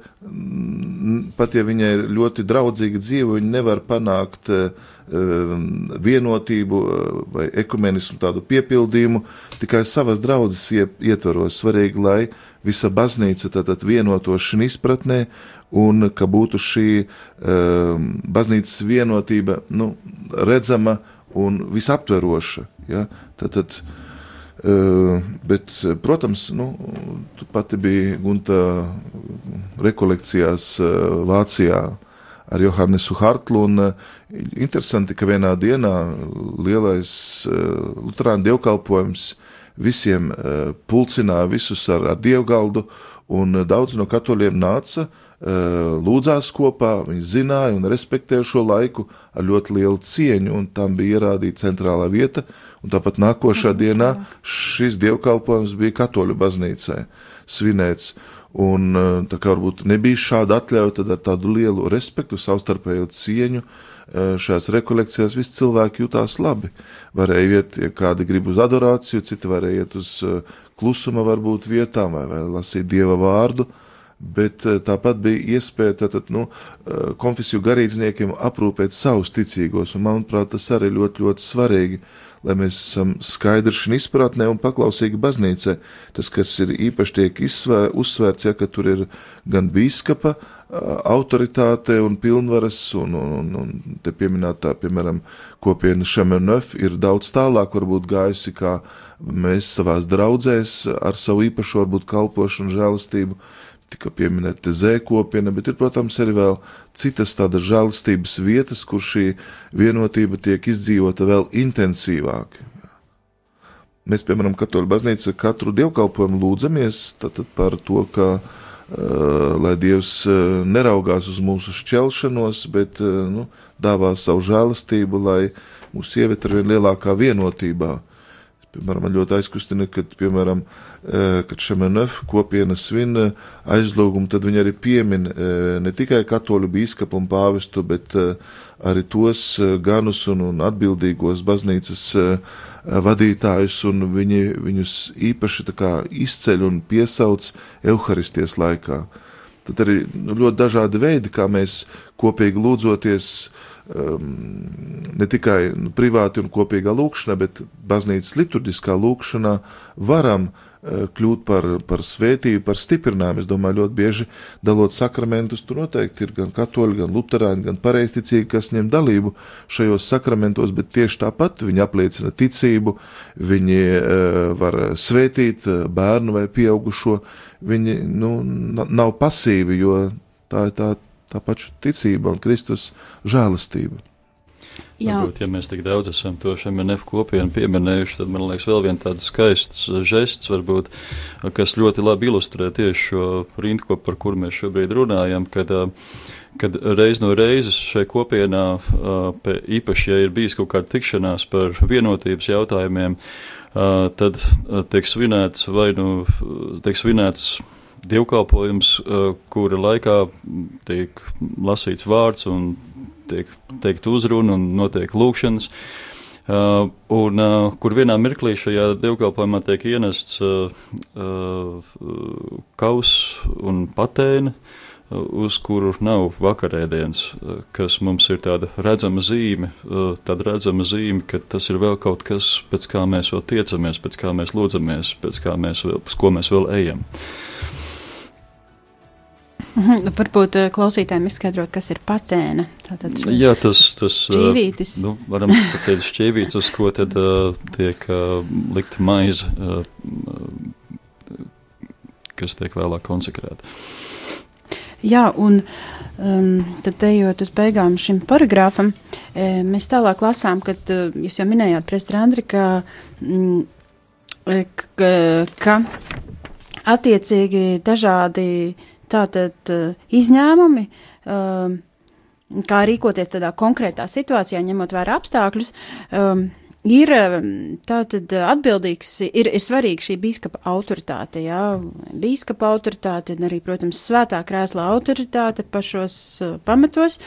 pat ja viņai ir ļoti draudzīga dzīve, viņa nevar panākt uh, Um, vienotību vai ekumenismu tādu piepildījumu tikai savas draudzes ietvaros. Svarīgi, lai visa baznīca tātad vienotos šī izpratnē un ka būtu šī baznīcas vienotība nu, redzama un visaptveroša. Ja? Tātad, bet, protams, nu, tu pati biji Gunta rekolekcijās uh, Vācijā ar Johannesu Hartlu. Uh, interesanti, ka vienā dienā lielais uh, Lutāņu dievkalpojums visiem uh, pulcināja visus ar, ar dievgaldu, un daudz no katoļiem nāca, uh, lūdzās kopā, viņi zināja un respektēja šo laiku ar ļoti lielu cieņu, un tam bija ierādīta centrālā vieta, un tāpat nākošā dienā šis dievkalpojums bija katoļu baznīcai svinēts. Un eh, tā kā varbūt nebija šāda atļauja, tad ar tādu lielu respektu, savstarpējo cieņu eh, šajās rekolekcijās visi cilvēki jutās labi. Varēja iet, ja kādi grib uz adorāciju, citi varēja iet uz eh, klusuma varbūt vietām vai, vai lasīt dieva vārdu, bet tāpat bija iespēja tātad, nu, konfesiju garīdzniekiem aprūpēt savus ticīgos, un manuprāt, tas arī ļoti, ļoti svarīgi lai mēs esam skaidri šī izpratnē un paklausīgi baznīcai. Tas, kas ir īpaši tiek izsvēr, uzsvērts, ja, ka tur ir gan bīskapa autoritāte un pilnvaras, un, un, un, un te pieminētā, piemēram, kopiena Šemenef ir daudz tālāk varbūt gājusi, kā mēs savās draudzēs ar savu īpašo varbūt kalpošanu, žēlastību, tika pieminēta zēkopiena, bet ir, protams, arī vēl citas tādas žēlastības vietas, kur šī vienotība tiek izdzīvota vēl intensīvāk. Mēs, piemēram, Katoļu baznīca katru dievkalpojumu lūdzamies par to, ka, uh, lai Dievs neraugās uz mūsu šķelšanos, bet uh, nu, dāvā savu žēlastību, lai mūs ieviet ar vien lielākā vienotībā. Piemēram, man ļoti aizkustina, kad, piemēram, eh, kad Šemenef kopiena svin eh, aizlūgumu, tad viņi arī piemin eh, ne tikai katoļu bīskapu un pāvestu, bet arī tos ganus un, un atbildīgos baznīcas vadītājus, un viņi viņus īpaši kā, izceļ un piesauc evaharisties laikā. Tad arī nu, ļoti dažādi veidi, kā mēs kopīgi lūdzoties, uh, ne tikai nu, privāti un kopīgā lūkšanā, bet baznīcas liturģiskā lūkšanā varam uh, kļūt par, par svētību, par stiprinājumu. Es domāju, ļoti bieži dalot sakramentus, tur noteikti ir gan katoļi, gan luterāņi, gan pareizticīgi, kas ņem dalību šajos sakramentos, bet tieši tāpat viņi apliecina ticību, viņi uh, var svētīt uh, bērnu vai pieaugušo, viņi nu, nav pasīvi, jo tā ir tā tā paša ticība un Kristus žēlastība. Jā. Varbūt, ja mēs tik daudz esam to šemenef kopienu pieminējuši, tad man liekas vēl viens tāds skaists žests, varbūt, kas ļoti labi ilustrē tieši šo rindkopu, par kur mēs šobrīd runājam, kad, kad reiz no reizes šai kopienā, īpaši, ja ir bijis kaut kāda tikšanās par vienotības jautājumiem, tad tiek svinēts vai nu tiek svinēts dievkalpojums, kura laikā tiek lasīts vārds un tiek teikt uzruna un notiek lūkšanas. Uh, un uh, kur vienā mirklī šajā dievkalpojumā tiek ienests uh, uh, kaus un patēna, uh, uz kuru nav vakarēdienas, uh, kas mums ir tāda redzama zīme, uh, tāda redzama zīme, ka tas ir vēl kaut kas, pēc kā mēs vēl tiecamies, pēc kā mēs lūdzamies, pēc kā mēs vēl, uz ko mēs vēl ejam. Uh, Mhm, varbūt eh, klausītājiem izskaidrot, kas ir patēna. Tātad Jā, tas ir eh, šķīvītis. Nu, varam sacīt šķīvītis, uz ko tad uh, tiek uh, likt maize, uh, kas tiek vēlāk konsekrēta. Jā, un um, tad ejot uz beigām šim paragrāfam, e, mēs tālāk lasām, kad uh, jūs jau minējāt, prezidents Andri, ka, mm, ka, ka attiecīgi dažādi uh, Tātad eh, izņēmumi, um, kā rīkoties tādā konkrētā situācijā, ņemot vērā apstākļus, um, ir tātad atbildīgs, ir, ir svarīga šī bīskapa autoritāte, jā, bīskapa autoritāte, un arī, protams, svētā krēsla autoritāte pašos pamatos,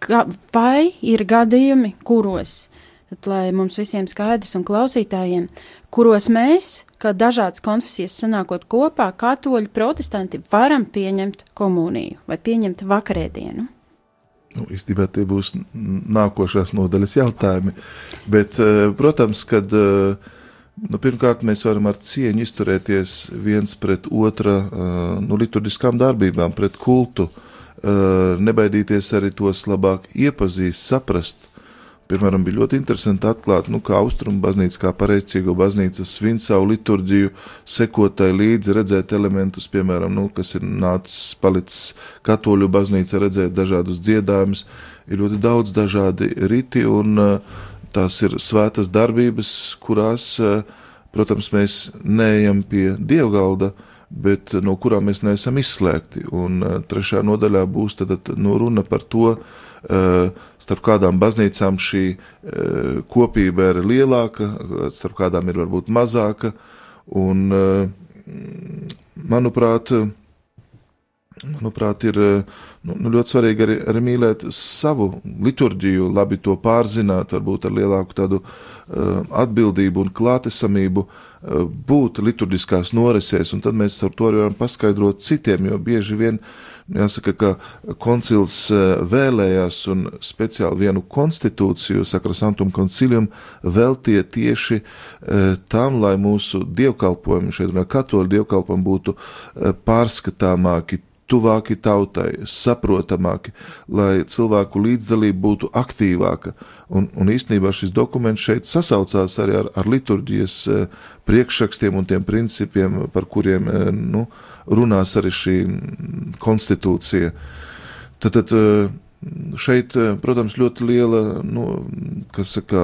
ka, vai ir gadījumi, kuros, tad, lai mums visiem skaidrs un klausītājiem, kuros mēs, ka dažādas konfesijas sanākot kopā, katoļi, protestanti varam pieņemt komuniju vai pieņemt vakarēdienu. Nu, īstenībā tie būs nākošās nodaļas jautājumi. Bet, eh, protams, kad eh, nu, pirmkārt mēs varam ar cieņu izturēties viens pret otra eh, nu, liturgiskām darbībām, pret kultu, nebaidīties arī tos labāk iepazīst, saprast Piemēram, bija ļoti interesanti atklāt, nu, kā austrumu baznīca, kā pareizcīgo baznīca svin savu liturģiju, sekotai līdzi, redzēt elementus, piemēram, nu, kas ir nācis, palicis katoļu baznīca, redzēt dažādus dziedājumus, ir ļoti daudz dažādi riti, un uh, tās ir svētas darbības, kurās, uh, protams, mēs neejam pie dievgalda, bet no kurām mēs neesam izslēgti. Un trešā nodaļā būs tad, nu, runa par to, Eh, starp kādām baznīcām šī eh, kopība ir lielāka, starp kādām ir varbūt mazāka. Un, eh, manuprāt, manuprāt, ir nu, nu, ļoti svarīgi arī, arī mīlēt savu liturģiju, labi to pārzināt, varbūt ar lielāku tādu uh, atbildību un klātesamību uh, būt liturģiskās norisēs, un tad mēs ar to varam paskaidrot citiem, jo bieži vien uh, Jāsaka, ka koncils eh, vēlējās un speciāli vienu konstitūciju, Sakrasantum koncilium, veltīja tieši eh, tam, lai mūsu dievkalpojumi, šeit runā katoļu dievkalpojumi, būtu eh, pārskatāmāki, tuvāki tautai, saprotamāki, lai cilvēku līdzdalība būtu aktīvāka. Un, un īstenībā šis dokuments šeit sasaucās arī ar, ar liturģijas priekšrakstiem un tiem principiem, par kuriem nu, runās arī šī konstitūcija. Tad, tad eh, šeit, eh, protams, ļoti liela nu, saka,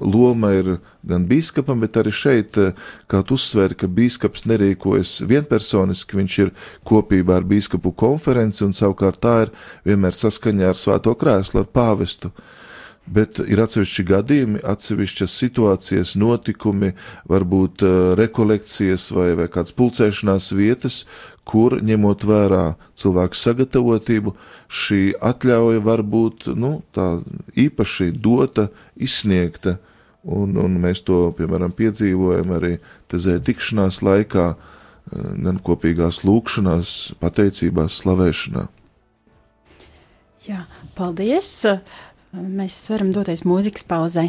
loma ir gan biskupam, bet arī šeit, eh, kā tu uzsver, ka biskups nerīkojas vienpersoniski, viņš ir kopībā ar biskupu konferenci un savukārt tā ir vienmēr saskaņā ar svēto krēslu, ar pāvestu. Uh, bet ir atsevišķi gadījumi, atsevišķas situācijas, notikumi, varbūt uh, rekolekcijas vai, vai kādas pulcēšanās vietas, kur, ņemot vērā cilvēku sagatavotību, šī atļauja var būt nu, īpaši dota, izsniegta. Un, un mēs to, piemēram, piedzīvojam arī tezē tikšanās laikā, uh, gan kopīgās lūkšanās, pateicībās, slavēšanā. Jā, paldies! Mēs varam doties mūzikas pauzai.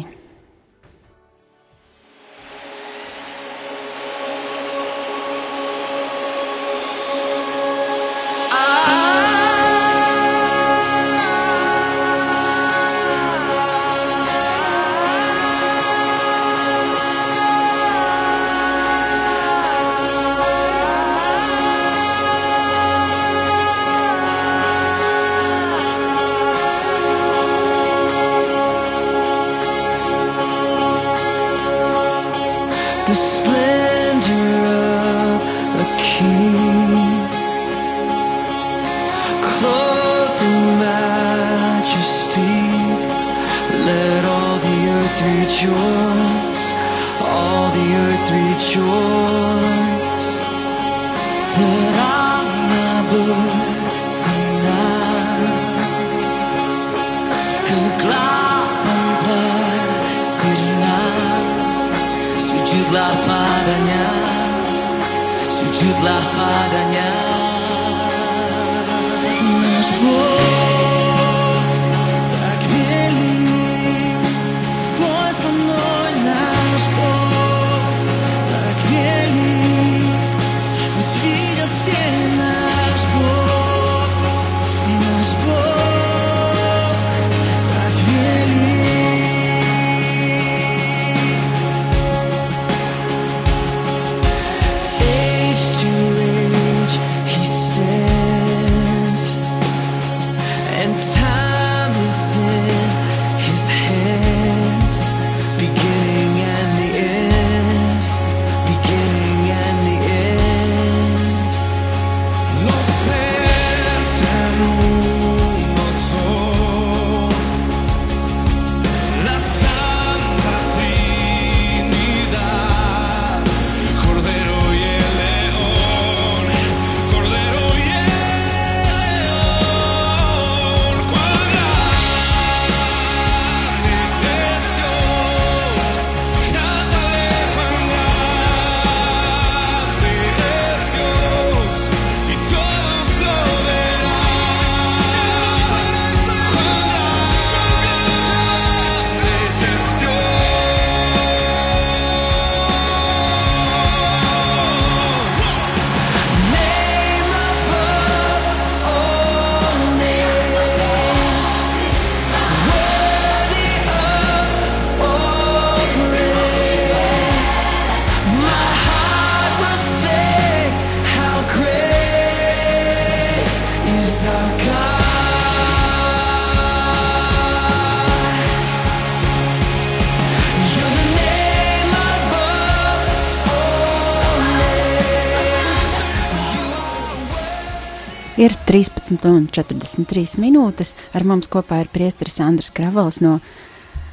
13 un 43 minūtes. Ar mums kopā ir priesteris Andris Kravals no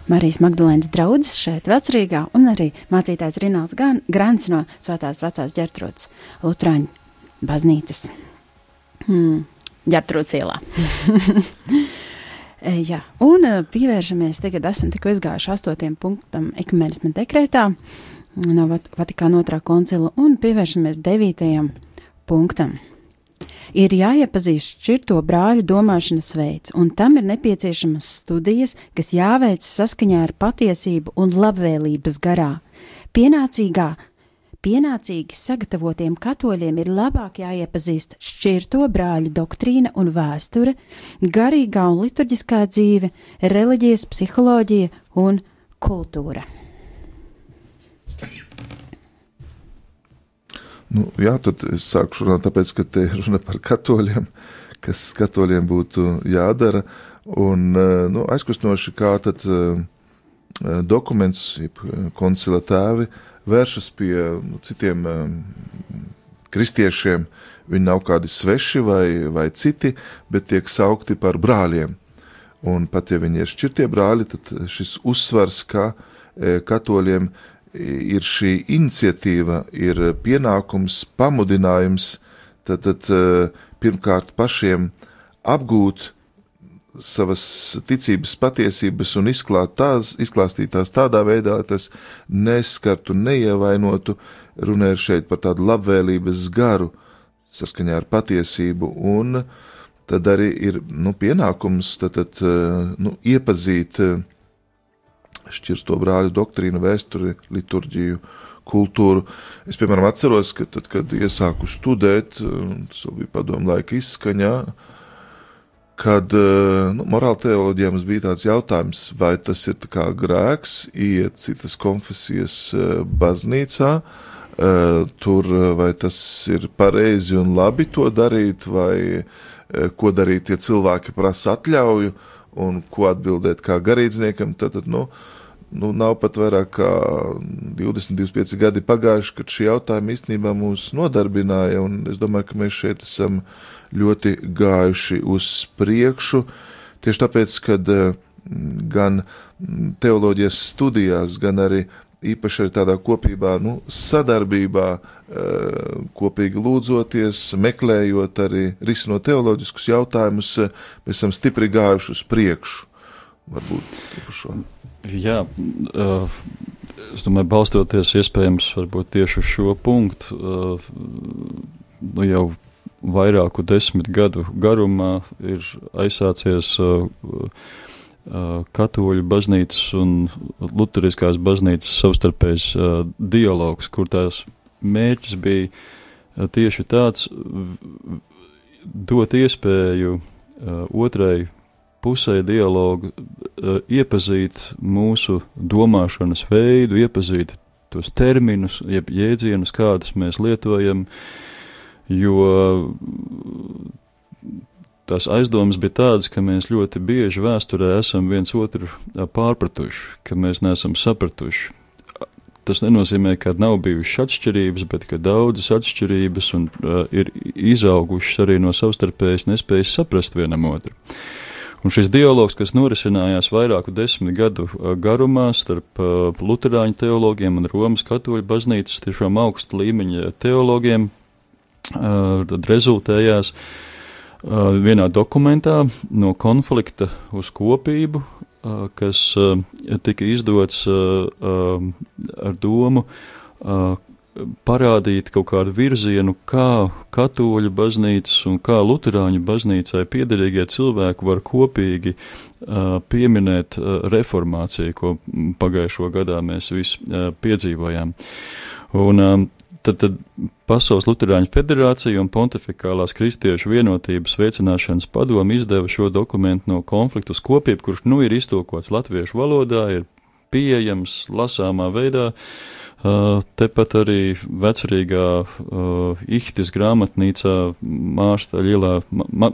Marijas Magdalēnas draudzes šeit, Vecrīgā, un arī mācītājs Rināls Gan- Grants no Svētās vecās ģertrūdas Lutrāņu baznīcas. Hmm, ģertrūdas ielā. E, Jā, un e, pievēršamies tagad, esam tikko izgājuši astotajam punktam ekumenisma dekrētā no Vat- Vatikāna otrā koncila un pievēršamies devītajam punktam. Ir jāiepazīst šķirto brāļu domāšanas veids, un tam ir nepieciešamas studijas, kas jāveic saskaņā ar patiesību un labvēlības garā. Pienācīgā, pienācīgi sagatavotiem katoļiem ir labāk jāiepazīst šķirto brāļu doktrīna un vēsture, garīgā un liturģiskā dzīve, reliģijas, psiholoģija un kultūra. Nu, jā, tad es sāku runāt, tāpēc, ka te ir runa par katoļiem, kas katoļiem būtu jādara. Un eh, nu, aizkustinoši, kā tad dokuments, jeb eh, koncila tēvi, vēršas pie nu, citiem kristiešiem. Viņi nav kādi sveši vai, vai citi, bet tiek saukti par brāļiem. Un pat ja viņi ir šķirtie brāļi, tad šis uzsvars, ka eh, katoļiem ir šī iniciatīva, ir pienākums, pamudinājums, tad, tad eh, pirmkārt pašiem apgūt savas ticības patiesības un izklāt tās, izklāstīt tās tādā veidā, lai tas neskartu, neievainotu. Runa ir šeit par tādu labvēlības garu, saskaņā ar patiesību, un tad arī ir nu, pienākums tad, tad, eh, nu, iepazīt eh, šķirsto brāļu doktrīnu, vēsturi, liturģiju, kultūru. Es, piemēram, atceros, ka tad, kad iesāku studēt, tas bija padomu laika izskaņā, kad nu, morāla teoloģijā mums bija tāds jautājums, vai tas ir grēks iet citas konfesijas baznīcā, tur vai tas ir pareizi un labi to darīt, vai ko darīt, ja cilvēki prasa atļauju, un ko atbildēt kā garīdzniekam, tad, tad nu, nu, nav pat vairāk kā 20, 25 gadi pagājuši, kad šie jautājumi īstenībā mūs nodarbināja, es domāju, ka mēs šeit esam ļoti gājuši uz priekšu, tieši tāpēc, kad eh, gan teoloģijas studijās, gan arī īpaši arī tādā kopībā, nu, sadarbībā, eh, kopīgi lūdzoties, meklējot arī risinot teoloģiskus jautājumus, eh, mēs esam stipri gājuši uz priekšu. Varbūt šo. Jā, uh, es domāju, balstoties iespējams tieši uz šo punktu, uh, nu jau vairāku desmit gadu garumā ir aizsācies uh, katoļu baznīcas un luteriskās baznīcas savstarpējs dialogs, kur tās mērķis bija tieši tāds dot iespēju otrai pusē dialogu, uh, iepazīt mūsu domāšanas veidu, iepazīt tos terminus, jeb jēdzienus, kādus mēs lietojam, jo tās aizdomas bija tādas, ka mēs ļoti bieži vēsturē esam viens otru ā, pārpratuši, ka mēs neesam sapratuši. Tas nenozīmē, ka nav bijušas atšķirības, bet ka daudzas atšķirības un, uh, ir izaugušas arī no savstarpējas nespējas saprast vienam otru. Un šis dialogs, kas norisinājās vairāku desmit gadu uh, garumā starp uh, Lutāņu teologiem un Romas katoļu baznīcas tiešām augsta līmeņa teologiem, uh, tad rezultējās vienā dokumentā no konflikta uz kopību, kas tika izdots ar domu parādīt kaut kādu virzienu, kā katoļu baznīcas un kā luterāņu baznīcai piederīgie cilvēki var kopīgi uh, pieminēt uh, reformāciju, ko pagājušo gadā mēs visi uh, piedzīvojām. Un, tad, tad Pasaules Lutāņu federācija un Pontificālās Kristiešu vienotības veicināšanas padome izdeva šo dokumentu no konfliktu uz kopību, kurš nu ir iztulkots latviešu valodā, ir pieejams lasāmā veidā. Uh, tepat arī vecerīgā uh, Ihtis grāmatnīcā Mārsta ielā, ma, ma,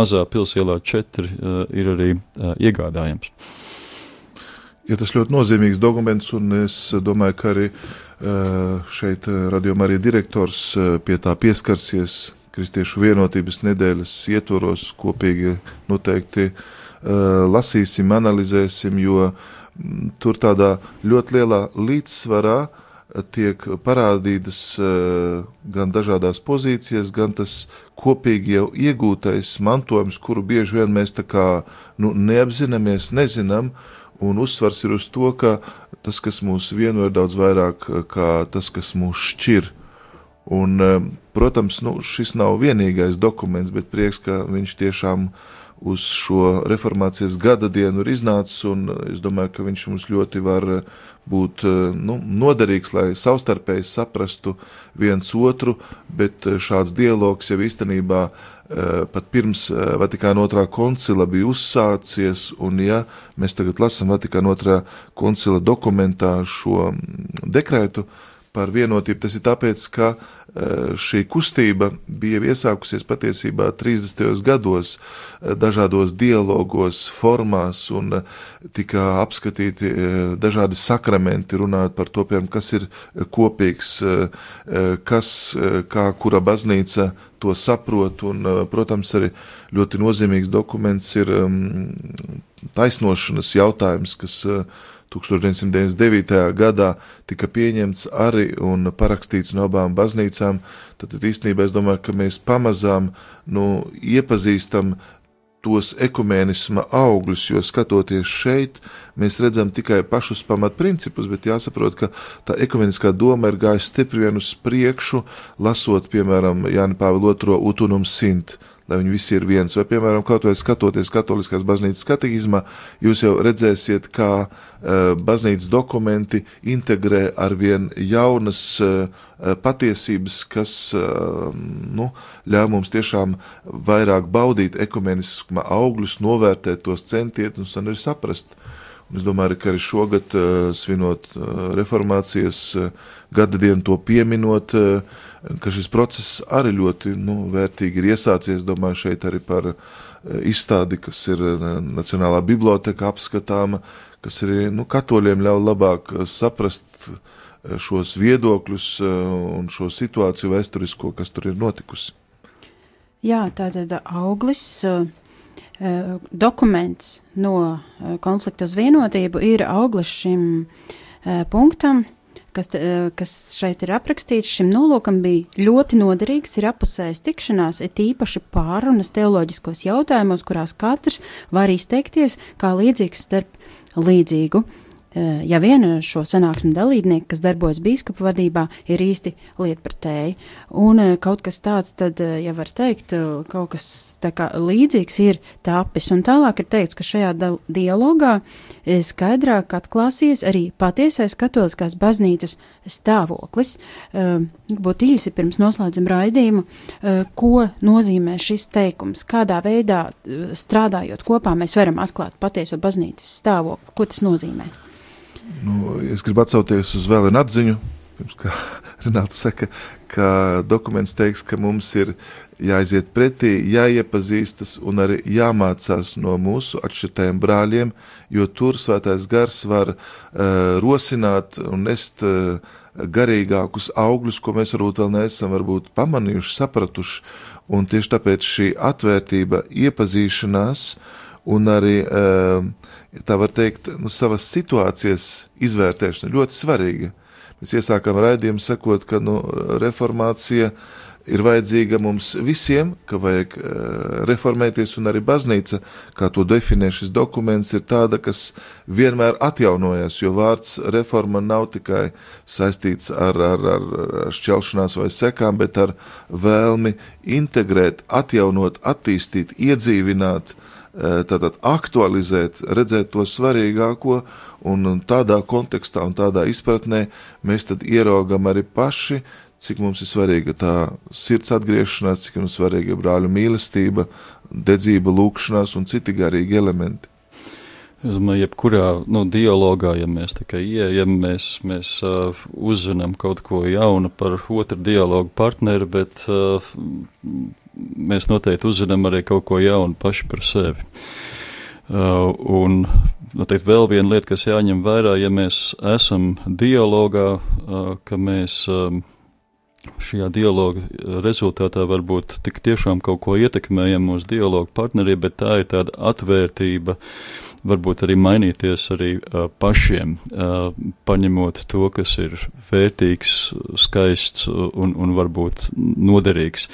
mazā pilsēlā 4 uh, ir arī uh, iegādājams. Ja tas ļoti nozīmīgs dokuments, un es domāju, ka arī uh, šeit radījumā arī direktors uh, pie tā pieskarsies Kristiešu vienotības nedēļas ietvaros kopīgi noteikti uh, lasīsim, analizēsim, jo mm, tur tādā ļoti lielā līdzsvarā tiek parādītas uh, gan dažādas pozīcijas, gan tas kopīgi jau iegūtais mantojums, kuru bieži vien mēs tā kā nu, neapzināmies, nezinām, un uzsvars ir uz to, ka tas, kas mūs vieno, ir daudz vairāk uh, kā tas, kas mūs šķir. Un, protams, nu, šis nav vienīgais dokuments, bet prieks, ka viņš tiešām uz šo reformācijas gada dienu ir iznācis, un es domāju, ka viņš mums ļoti var uh, būt uh, nu, noderīgs, lai savstarpēji saprastu viens otru, bet uh, šāds dialogs jau īstenībā pat pirms Vatikāna otrā koncila bija uzsācies, un ja mēs tagad lasām Vatikāna otrā koncila dokumentā šo mm, dekrētu par vienotību, tas ir tāpēc, ka uh, šī kustība bija iesākusies patiesībā 30. gados uh, dažādos dialogos, formās, un uh, tika apskatīti dažādi sakramenti, runājot par to, piemēram, kas ir kopīgs, kas, kā kura baznīca to saprot, un, protams, arī ļoti nozīmīgs dokuments ir um, taisnošanas jautājums, kas uh, 1999. gadā tika pieņemts arī un parakstīts no abām baznīcām, tad īstenībā es domāju, ka mēs pamazām nu, iepazīstam tos ekumēnisma augļus, jo skatoties šeit, mēs redzam tikai pašus pamatprincipus, bet jāsaprot, ka tā ekumeniskā doma ir gājusi stipri vien uz priekšu, lasot, piemēram, Jāni Pāvila II utunum sint, lai viņi visi ir viens, vai, piemēram, kaut vai skatoties katoliskās baznīcas katehismā, jūs jau redzēsiet, kā uh, baznīcas dokumenti integrē arvien jaunas uh, patiesības, kas nu, ļauj mums tiešām vairāk baudīt ekumeniskuma augļus, novērtēt tos centienus un arī saprast. Un es domāju, ka arī šogad, svinot reformācijas uh, gada dienu, to pieminot, uh, ka šis process arī ļoti nu, vērtīgi ir iesācies. Domāju, šeit arī par uh, izstādi, kas ir uh, Nacionālā biblioteka apskatāma, kas arī nu, katoļiem ļauj labāk uh, saprast šos viedokļus un šo situāciju vēsturisko, kas tur ir notikusi. Jā, tātad auglis, dokuments no konflikta uz vienotību ir auglis šim punktam, kas, te, uh, kas šeit ir aprakstīts. Šim nolūkam bija ļoti noderīgs, ir apusējas tikšanās, ir tīpaši pārunas teoloģiskos jautājumos, kurās katrs var izteikties kā līdzīgs starp līdzīgu. Eh, Ja viena šo sanāksmu dalībnieki, kas darbojas biskupa vadībā, ir īsti lietpratēji, un eh, kaut kas tāds, tad, eh, ja var teikt, kaut kas kā līdzīgs ir tapis, un tālāk ir teikts, ka šajā dialogā skaidrāk atklāsies arī patiesais katoliskās baznīcas stāvoklis. Būtu īsi pirms noslēdzam raidījumu, ko nozīmē šis teikums, kādā veidā strādājot kopā mēs varam atklāt patieso baznīcas stāvokli, ko tas nozīmē. Nu, es gribu atsaukties uz vēl vienu atziņu. Kā Renāts saka, ka dokuments teiks, ka mums ir jāiziet pretī, jāiepazīstas un arī jāmācās no mūsu atšķirtajiem brāļiem, jo tur svētais gars var uh, rosināt un nest uh, garīgākus augļus, ko mēs varbūt vēl neesam varbūt pamanījuši, sapratuši. Un tieši tāpēc šī atvērtība, iepazīšanās un arī uh, tā var teikt, nu, savas situācijas izvērtēšana ļoti svarīga. Mēs iesākām raidījumu sakot, ka nu, reformācija ir vajadzīga mums visiem, ka vajag uh, reformēties, un arī baznīca, kā to definē šis dokuments, ir tāda, kas vienmēr atjaunojas, jo vārds reforma nav tikai saistīts ar, ar, ar, šķelšanās vai sekām, bet ar vēlmi integrēt, atjaunot, attīstīt, iedzīvināt, tātad aktualizēt, redzēt to svarīgāko, un un tādā kontekstā un tādā izpratnē mēs tad ieraugam arī paši, cik mums ir svarīga tā sirds atgriešanās, cik mums svarīga brāļu mīlestība, dedzība, lūkšanās un citi garīgi elementi. Es domāju, jebkurā nu, dialogā, ja mēs tikai ieejam, mēs, mēs uh, uzzinām kaut ko jaunu par otru dialogu partneri, bet uh, mēs noteikti uzzinām arī kaut ko jaunu paši par sevi. Uh, un noteikti vēl viena lieta, kas jāņem vērā, ja mēs esam dialogā, uh, ka mēs um, šajā dialoga rezultātā varbūt tik tiešām kaut ko ietekmējam mūsu dialogu partneriem, bet tā ir tāda atvērtība, varbūt arī mainīties arī uh, pašiem, uh, paņemot to, kas ir vērtīgs, skaists un, un varbūt noderīgs.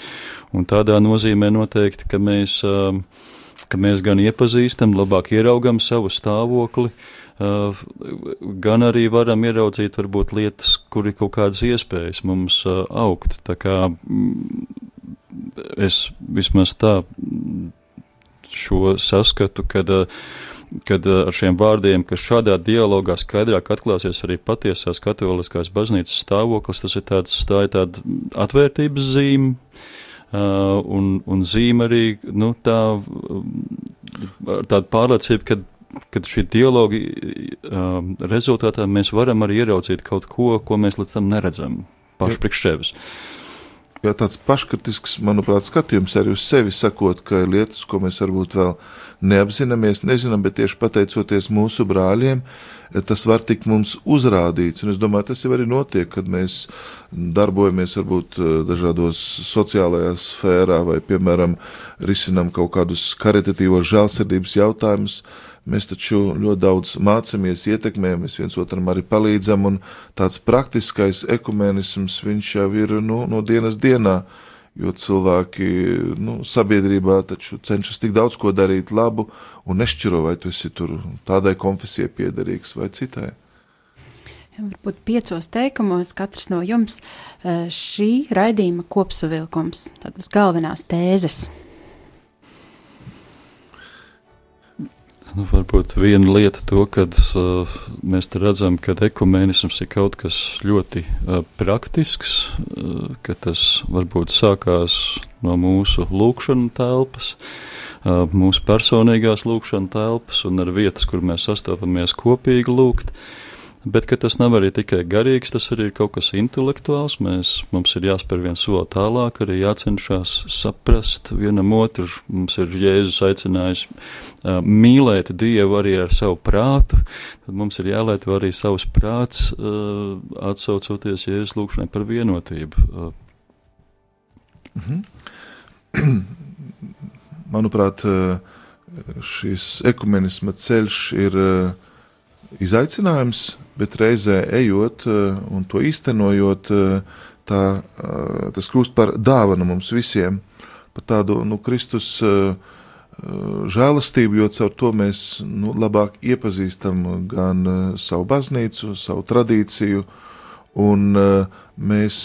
Un tādā nozīmē noteikti, ka mēs, uh, ka mēs gan iepazīstam, labāk ieraugam savu stāvokli, uh, gan arī varam ieraudzīt varbūt lietas, kur ir kaut kādas iespējas mums uh, augt. Tā kā mm, es vismaz tā šo saskatu, kad uh, kad uh, ar šiem vārdiem, ka šādā dialogā skaidrāk atklāsies arī patiesās katoliskās baznīcas stāvoklis, tas ir tāds, tā ir tāda atvērtības zīme, uh, un, un zīme arī, nu, tā, tāda pārliecība, ka kad šī dialoga um, rezultātā mēs varam arī ieraudzīt kaut ko, ko mēs līdz tam neredzam paši priekš sevis. Jā, tāds paškritisks, manuprāt, skatījums arī uz sevi, sakot, ka ir lietas, ko mēs varbūt vēl neapzināmies, nezinām, bet tieši pateicoties mūsu brāļiem, tas var tikt mums uzrādīts. Un es domāju, tas jau arī notiek, kad mēs darbojamies varbūt dažādos sociālajā sfērā vai, piemēram, risinam kaut kādus karitatīvos žēlsirdības jautājumus. Mēs taču ļoti daudz mācāmies, ietekmējamies, viens otram arī palīdzam, un tāds praktiskais ekumenisms viņš jau ir nu, no dienas dienā, jo cilvēki nu, sabiedrībā taču cenšas tik daudz ko darīt labu un nešķiro, vai tu esi tur tādai konfesijai piederīgs vai citai. Varbūt piecos teikumos katrs no jums eh, šī raidījuma kopsavilkums, tādas galvenās tēzes. Nu, varbūt viena lieta to, ka uh, mēs te redzam, ka ekumēnisms ir kaut kas ļoti uh, praktisks, uh, ka tas varbūt sākās no mūsu lūkšana telpas, uh, mūsu personīgās lūkšana telpas un ar vietas, kur mēs sastopamies kopīgi lūgt. Bet tas nav arī tikai garīgs, tas arī ir kaut kas intelektuāls. Mēs, mums ir jāspēr viens soli tālāk, arī jācenšas saprast vienam otru. Mums ir Jēzus aicinājis uh, mīlēt Dievu arī ar savu prātu. Tad mums ir jālieto arī savs prāts, uh, atsaucoties Jēzus lūgšanai par vienotību. Uh, Manuprāt, eh, šis ekumenisma ceļš ir izaicinājums, bet reizē ejot eh, un to īstenojot, tā, tas kļūst par dāvanu mums visiem, par tādu nu, Kristus žēlastību, jo caur to mēs nu, labāk iepazīstam gan savu baznīcu, savu tradīciju, un mēs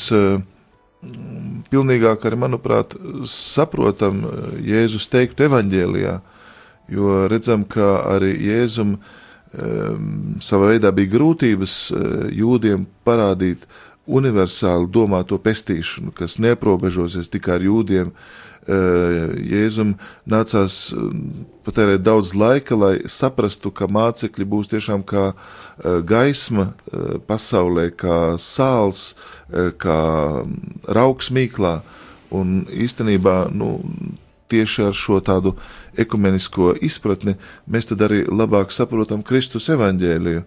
pilnīgāk arī, manuprāt, saprotam Jēzus teiktu evaņģēlijā, jo redzam, ka arī Jēzum um, savā veidā bija grūtības uh, jūdiem parādīt universāli domāto pestīšanu, kas neaprobežosies tikai ar jūdiem. Uh, Jēzum nācās patērēt daudz laika, lai saprastu, ka mācekļi būs tiešām kā uh, gaisma pasaulē, kā sāls, kā rauks mīklā. Un īstenībā nu, tieši ar šo tādu ekumenisko izpratni mēs tad arī labāk saprotam Kristus evaņģēliju.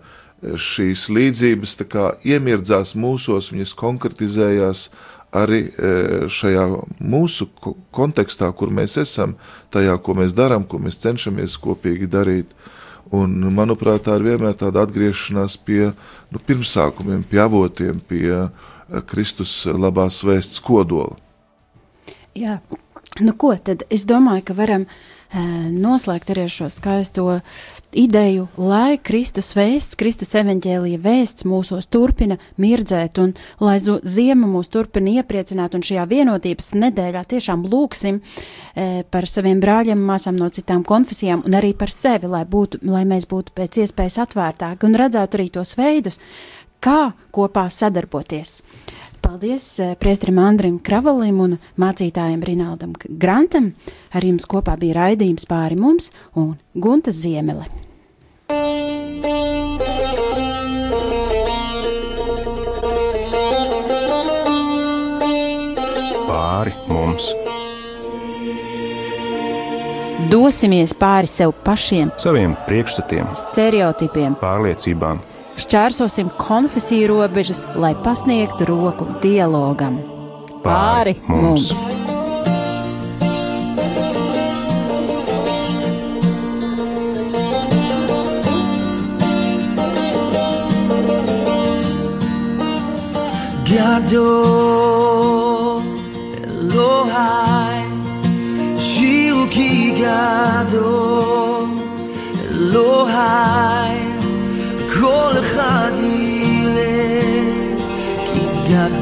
Šīs līdzības kā, iemirdzās mūsos, viņas konkretizējās arī e, šajā mūsu kontekstā, kur mēs esam, tajā, ko mēs darām, ko mēs cenšamies kopīgi darīt. Un, manuprāt, tā ir vienmēr tāda atgriešanās pie nu, pirmsākumiem, pie avotiem, pie uh, Kristus labās vēsts kodola. Jā, nu ko tad es domāju, ka varam e, noslēgt arī šo skaisto ideju, lai Kristus vēsts, Kristus evaņģēlija vēsts mūsos turpina mirdzēt un lai ziema mūs turpina iepriecināt un šajā vienotības nedēļā tiešām lūksim e, par saviem brāļiem māsām no citām konfesijām un arī par sevi, lai, būtu, lai mēs būtu pēc iespējas atvērtāki un redzētu arī tos veidus, kā kopā sadarboties. Paldies eh, priestrim Andrim Kravalim un mācītājiem Rinaldam Grantam. Ar jums kopā bija raidījums pāri mums un Gunta Ziemele. Pāri mums, Dosimies pāri sev pašiem, saviem priekšstatiem, stereotipiem, pārliecībām, šķērsosim konfesiju robežas, lai pasniegtu roku dialogam. Pāri mums! Gadol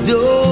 כל